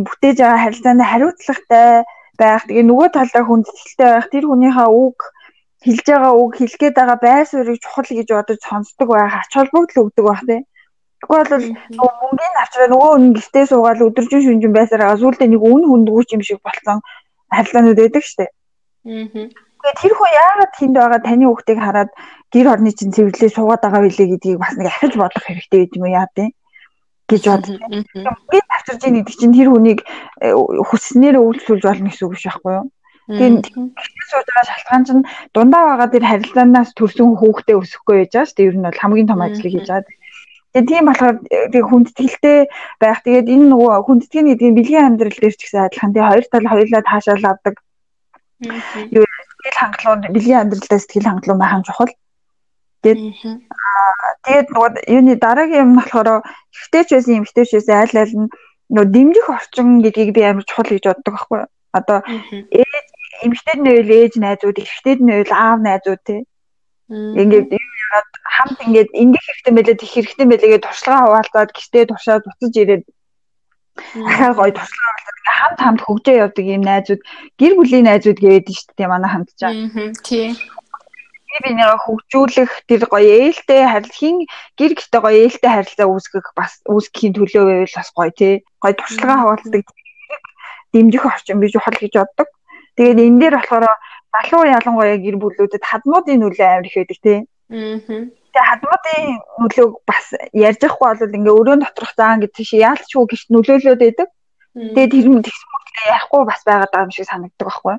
S2: бүтээж байгаа харилцаанд хариуцлагатай байх. Тэгээ нөгөө талаа хүндэтгэлтэй байх. Тэр хүнийхээ үг хэлж байгаа үг хэлгээд байгаа байр суурийг чухал гэж бодож сонсдог байх. Ач холбогдол өгдөг байх тийм Тэгвэл бол мөнгөний авчраа нөгөө хүн гэртээ суугаад өдөржин шүнжин байсаар байгаа сүүлдээ нэг үн хүндгүүч юм шиг болсон харилцаанууд байдаг штеп. Аа. Тэгээд тэр хүн яагаад тэнд байгаа таны хүүхдийг хараад гэр орны чинь цэвэрлээ суугаад байгаа билээ гэдгийг бас нэг ахиж бодох хэрэгтэй гэж юм яа тий гэж бод. Мөнгөний авчирж ийн гэдэг чинь тэр хүнийг э, хүснээр үйлчлүүлж болно гэсэн үг биш байхгүй юу? Тэгээд сууж байгаа шалтгаан чинь дундаа байгаа тэр харилцаанаас төрсөн хүүхдээ өсөхгүй байж байгаа шүү дээ. Ер нь бол хамгийн том ажлыг хийж байгаа. Тэгээ тийм болохоор тэгээ хүндэтгэлтэй байх. Тэгээд энэ нөгөө хүндэтгэн гэдэг нь бэлгийн амьдрал дээр ч гэсэн адилхан. Тэгээ хоёр тал хоёулаа таашаал авдаг. Юу сэтгэл хангалуун бэлгийн амьдралдаа сэтгэл хангалуун байх нь чухал. Тэгээд тэгээд нөгөө юуны дараагийн юм нь болохоор ихтэйч байсан эмхтэйч байсан айл айл нь нөгөө дэмжих орчин гэдгийг би амар чухал гэж боддог байхгүй юу? Одоо ээж эмхтэйд нь үйл ээж найзууд, эхтэйд нь үйл аав найзууд тий. Ингээд ягаад хамт ингээд ингэх хэрэгтэй мэлээ тех хэрэгтэй мэлээгээ туршлага хуваалцаад гэртээ туршаад буцаж ирээд ахаа гоё туршлага хуваалцаад ингээд хамт хамт хөгжөө явдаг юм найзууд гэр бүлийн найзууд гэдэг нь шүү дээ манай хамтж байгаа. Тийм. Би нэг хөгжүүлэх тэр гоё ээлтэй харилцан гэр гэртээ гоё ээлтэй харилцаа үүсгэх бас үүсгэхийн төлөө байвал бас гоё тий. Гоё туршлага хуваалцдаг дэмжих орчин би чухал гэж боддог. Тэгээд энэ дээр болохоор залуу ялангуяа гэр бүлүүдэд хадмуудын нөлөө амар их байдаг тий.
S1: Аа.
S2: Тэгээ хадмуудын нөлөөг бас ярьж явахгүй бол ингээ өрөөнд доторх заан гэдэг шиг яалтчгүй гэрт нөлөөлөд байдаг. Тэгээд тэр нь тэгсэн мөртлөө ярихгүй бас байгаад байгаа юм шиг санагддаг байхгүй.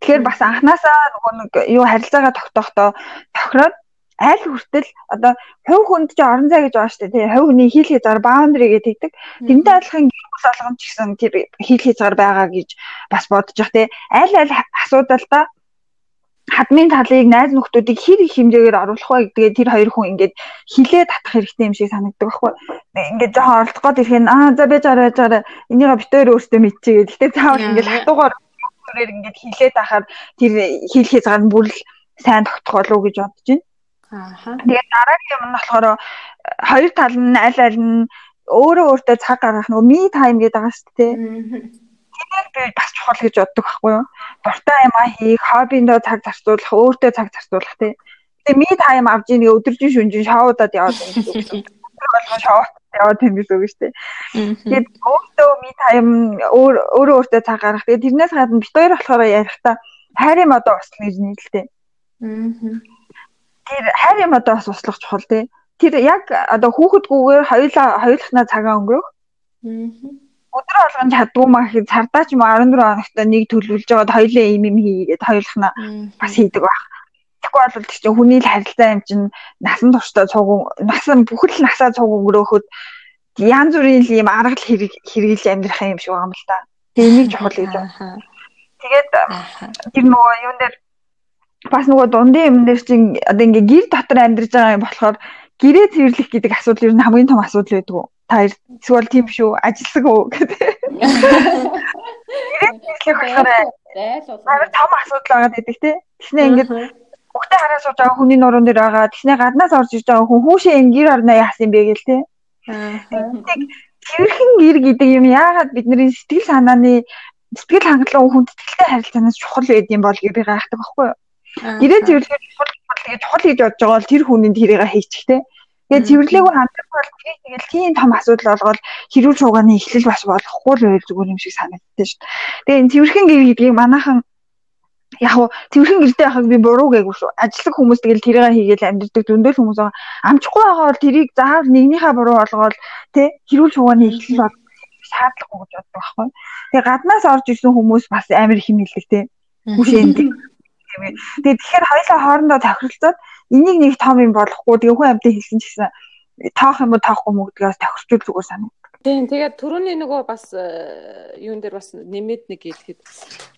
S2: Тэгэхээр бас анханасаа нөгөө нэг юу харилцаагаа тогтоохдоо тохироод аль хүртэл одоо хувь хүнд ч орон зай гэж байгаа шүү дээ тий хувь хүний хил хязгаар баундри гэдэг тэгдэг тэрнтэй адилхан гэрус олгом ч гэсэн тэр хил хязгаар байгаа гэж бас бодож явах тий аль аль асуудалдаа хадмын талыг найз нөхдүүдийг хэр их хэмжээгээр оруулах вэ гэдгээ тэр хоёр хүн ингээд хилээ татах хэрэгтэй юм шиг санагддаг байхгүй. Ингээд жоохон оролдох гээд ирэх нь аа за би жаараа жаараа энийг битээр өөртөө мэдчихээ. Гэхдээ заавал ингээд хатуугаар өөрөөр ингээд хилээ тахаар тэр хил хязгаар нь бүр л сайн тогтох болов уу гэж бодож байна. Аа. Тэгээд дараагийн юм нь болохоор хоёр тал нь аль аль нь өөрөө өөртөө цаг гаргах нөгөө ми тайм гэдэг байгаа шүү дээ. Би бас чухал гэж боддог байхгүй юу? Дуртай юм аа хийх, хоббиндөө цаг зарцуулах, өөртөө цаг зарцуулах тий. Тэгээ ми тайм авж ийн өдөржин шүнжин шоудад яваад юм гэсэн үг. болгоо шоуд яваад юм гэсэн үг шүү дээ. Тэгээд өөртөө ми тайм өөр өөрөө өөртөө цаг гаргах. Тэгээд тэрнээс гадна бит хоёр болохоор ярихдаа хайрын модоо устгах гэж нийлэлтэй. Аа. Тэр хайрын модоо бас устгах чухал тий. Тэр яг одоо хүүхэдгүйгээр хоёулаа хоёулахнаа цагаа өнгөрөх. Аа өдөр болгон чаддгүй маа гэхэд цардаа ч юм 14 хоногт нэг төлөвлөж жоод хоёлаа ийм юм хийгээд хоёулахна бас хийдэг байх. Тэгэхгүй бол тийм хүний л харилцаа юм чинь насан туршдаа цуг насан бүхэл насаа цуг өнгөрөөхөд янз бүрийн ийм арга хэрэг хэрэгжилж амьдрах юм шиг байгаа юм л та. Тэгээ энийг чухал байна. Тэгээд тэр нөгөө юун дээр бас нөгөө дундын юм дээр чинь одоо ингээ гэр дотор амьдарч байгаа юм болохоор гэрээ цэвэрлэх гэдэг асуудал ер нь хамгийн том асуудал байдаг та эсвэл тийм шүү ажиллаг уу гэдэг. Ирэх болохоор амар том асуудал байгаа гэдэг тий. Тэснэ ингээд бүгдээ хараа сууж байгаа хүний нуруунд дээр байгаа. Тэснэ гаднаас орж иж байгаа хүн хүүшээ энэ гэр орноо яасан юм бэ гэл тий. Тэрхэн гэр гэдэг юм яагаад бидний сэтгэл санааны сэтгэл хангалуун хүндэтгэлтэй харилцаанаас чухал байд юм бол би гайхдаг байхгүй юу? Гэрээ цэвэрлэх чухал гэж чухал гэж бодож байгаа бол тэр хүнийг тэрийг хийчих тий. Тэгээд цэвэрлээгүй хандах бол тэрийг тэгэл тийм том асуудал болгоод хэрүүл шуугааны эхлэл бас болохгүй л байл зүгээр юм шиг санагддаг шүү. Тэгээд энэ цэвэрхэн гэр гэдгийг манайхан яг хуу цэвэрхэн гэртэй байхыг би буруу гээгүү шүү. Ажиллаг хүмүүс тэгэл тэрийг хийгээл амьддаг зөндөл хүмүүс байгаа. Амжихгүй байгаа бол тэрийг заавал нэгнийхээ буруу болгоод тэ хэрүүл шуугааны эхлэл бол шаардлагагүй гэж боддог байхгүй. Тэгээ гаднаас орж ирсэн хүмүүс бас амар их хэмнэлдэг тэ. Хүшээнд Тэгээ тэгэхээр хоёлаа хоорондоо тохиролцоод энийг нэг том юм болохгүй тэгээ хүн амьтаа хэлсэн ч гэсэн тоох юм уу тоохгүй юм уу гэдгээс тохирчул зүгээр санагдав.
S3: Тийм тэгээд түрүүний нөгөө бас э, юун дээр бас нэмээд нэг хэлэхэд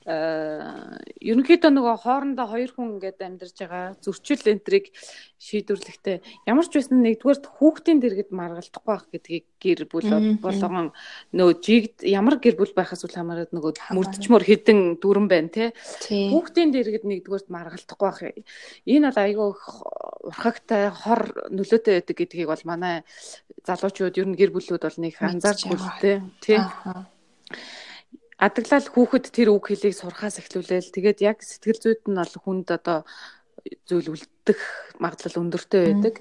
S3: э ерөнхийдөө нөгөө хоорондоо хоёр хүн ингээд амьдарч байгаа зөрчил энтриг шийдвэрлэхдээ ямар ч байсан нэгдүгээрт хүүхдийн дэргэд маргалдахгүй байх гэдгийг гэр бүл болгон нөгөө жигд ямар гэр бүл байхаас үл хамааран нөгөө мөрдчмөр хідэн дүрэн байна те хүүхдийн дэргэд нэгдүгээрт маргалдахгүй байх энэ бол айгүй урхагтай хор нөлөөтэй байдаг гэдгийг бол манай залуучууд ер нь гэр бүлүүд бол нэг анзаарч үлдээ тий Адаглал хүүхэд тэр үг хэлийг сурхаас эхлүүлээл тэгээд яг сэтгэл зүйд нь бол хүнд одоо зүйл үлдэх магадлал өндөртэй байдаг.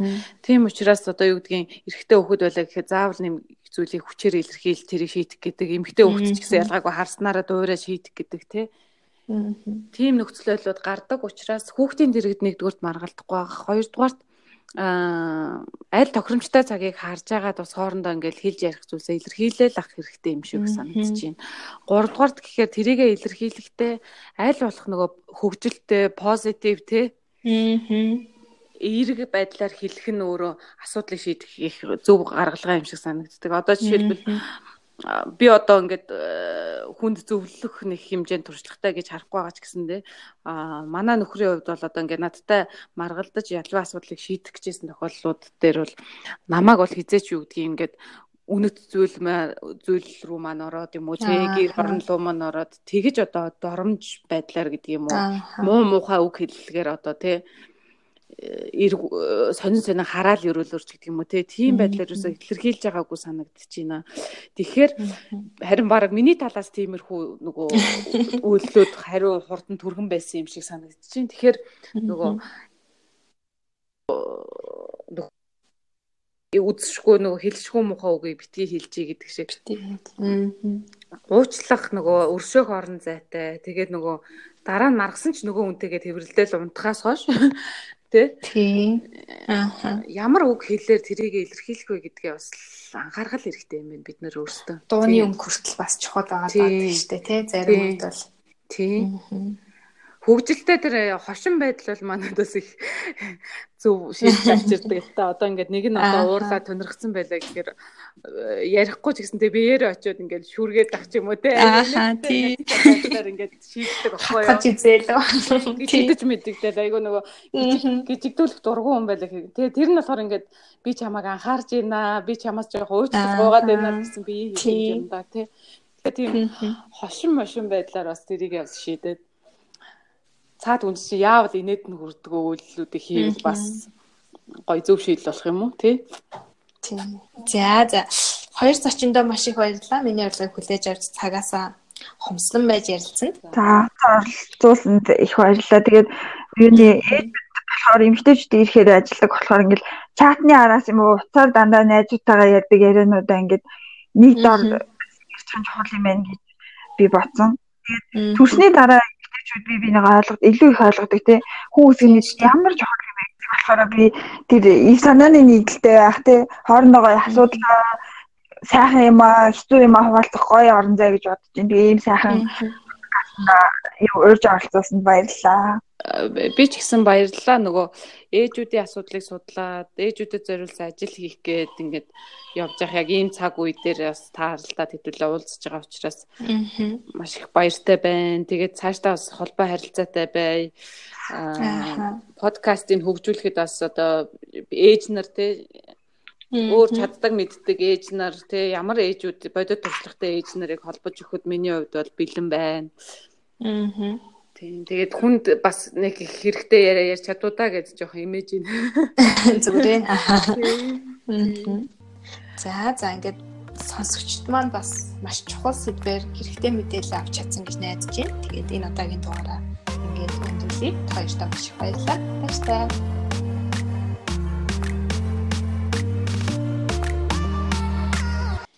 S3: Тийм учраас одоо юу гэдгийг эрэгтэй хүүхэд байлаа гэхэд заавал нэм зүйлийг хүчээр илэрхийл тэрийг шийдэх гэдэг. Эмэгтэй хүүхэд ч гэсэн ялгаагүй харснараа дуурай шийдэх гэдэг тий. Тийм нөхцөл байдлууд гардаг учраас хүүхдийн дэргэд нэгдүгürt маргалдахгүй байгаа. Хоёрдугаарт а аль тохиромжтой цагийг харж байгаад бас хоорондоо ингээл хэлж ярих зүйлсээ илэрхийлэл ах хэрэгтэй юм шиг санагдаж байна. Гуравдугаарт гэхээр тэрийгэ илэрхийлэхдээ аль болох нөгөө хөгжилтэй, позитив те эерэг байдлаар хэлэх нь өөрөө асуудлыг шийдэх их зөв гаргалгаа юм шиг санагддаг. Одоо жишээлбэл би одоо ингээд э, хүнд зөвлөх нэг хэмжээнд туршлагатай гэж харахгүй байгаа ч гэсэндээ а манай нөхрийн хувьд бол одоо ингээд надтай маргалдаж ялваа асуудлыг шийдэх гэжсэн тохиолдлууд дээр бол намайг бол хизээч юу гэдгийг ингээд үнэт зүйл зүйл рүү маань ороод юм уу тэг гэр хорон руу маань ороод тэгэж одоо доромж байдлаар гэдэг юм уу муу муухай үг хэллэгээр одоо тий сонин сонин хараал өрөөлөрч гэдэг юм уу те тийм байдлаар юусоо илэрхийлж байгаагүй санагдаж байна. Тэгэхээр харин баг миний талаас тиймэрхүү нөгөө үйлдэлүүд хариу хурдан түргэн байсан юм шиг санагдаж байна. Тэгэхээр нөгөө үзшгүй нөгөө хэлшгүй мухаа үгийг битгий хэлжий гэдэг шиг. Уучлах нөгөө өршөөх орон зайтай. Тэгээд нөгөө дараа нь маргасан ч нөгөө үнтэйгээ тэрвэрлдэл унтахаас хойш Тэ?
S1: Тийм. Аа.
S3: Ямар үг хэлээр тэрийг илэрхийлэх вэ гэдгээ бас анхаарах хэрэгтэй юм байна бид нөр өөрсдөө.
S1: Дууны өнгө хүртэл бас чухал байгаа даа шүү дээ, тий? Зарим үед бол.
S3: Тийм хөгжилтэй тэр хошин байдал бол манайдаас их зөв шийдэж авчирдаг л та. Одоо ингээд нэг нь одоо уурлаа тунирхсан байлаа гэхээр э, ярихгүй ч гэсэн тэг биеэрээ очиод ингээд шүргээд ах ч юм уу те.
S1: Аа тийм.
S3: ингээд шийддэг баггүй юу.
S1: Хаж изээлээ.
S3: Шийдэж мэддэгдэл айгу нөгөө гжигдүүлэх дургуун хүн байлаа. Тэгээ тэр нь болохоор ингээд би чамааг анхаарж байна. Би чамаас жоох уучлал гуйгаад байна гэсэн би юм да те. Тэгээ тийм хошин мошин байдлаар бас тэрийг явс шийдээд цаад үн чи яавал инээд нь хүрдэг үйлдэлүүдийг хийвэл бас гоё зөв шийдэл болох юм уу тий?
S1: Тийм. За за. Хоёр зочиндоо маш их баярлалаа. Миний урилгыг хүлээж авч цагаасаа хомслон байж ярилцсан.
S2: За оролцуулсанд их баярлалаа. Тэгээд юуны болохоор эмгтээчүүд ирэхээр ажилладаг болохоор ингээл чатны араас юм уу уцаар дандаа найзуудтайгаа ярьдаг яриануудаа ингээд нэг дор чанж чухал юм байна гэж би бодсон. Тэгээд төрсний дараа эмэгтэйчүүд би бинийг ойлгоод илүү их ойлгодог тий. Хүн үсгний ямар чухал юм бэ болохоор би тэр ив санааны нийлэлтэй байх тий. Хоорондоо асуудал сайхан юм аа, хэцүү юм аа хуваалцах гоё орон зай гэж бодож байна. Тэгээ ийм сайхан юу урьж оролцуулсанд баярлалаа
S3: би ч гэсэн баярлалаа нөгөө ээжүүдийн асуудлыг судлаад ээжүүдэд зориулсан ажил хийх гээд ингээд явж байгаа яг ийм цаг үе дээр бас тааралдаад хэдүүлээ уулзж байгаа учраас маш их баяртай байна. Тэгээд цаашдаа бас холбоо харилцаатай бай. подкастыг хөгжүүлэхэд бас одоо ээж нар те өөр чаддаг мэддэг ээж нар те ямар ээжүүд бодит туршлагатай ээж нарыг холбож өгөхөд миний хувьд бол бэлэн байна. Аа Тийм. Тэгээд хүнд бас нэг их хэрэгтэй яриа ярьж чадуу да гэж жоох имиж ин.
S1: Зүгээрээ. За за ингээд сонсогчд маань бас маш чухал сэдвээр хэрэгтэй мэдээлэл авч чадсан гэж найдаж байна. Тэгээд энэ удаагийн дугаараа ингээд өндөрлөе. Хоёртаа маш их баярлалаа. Баярлалаа.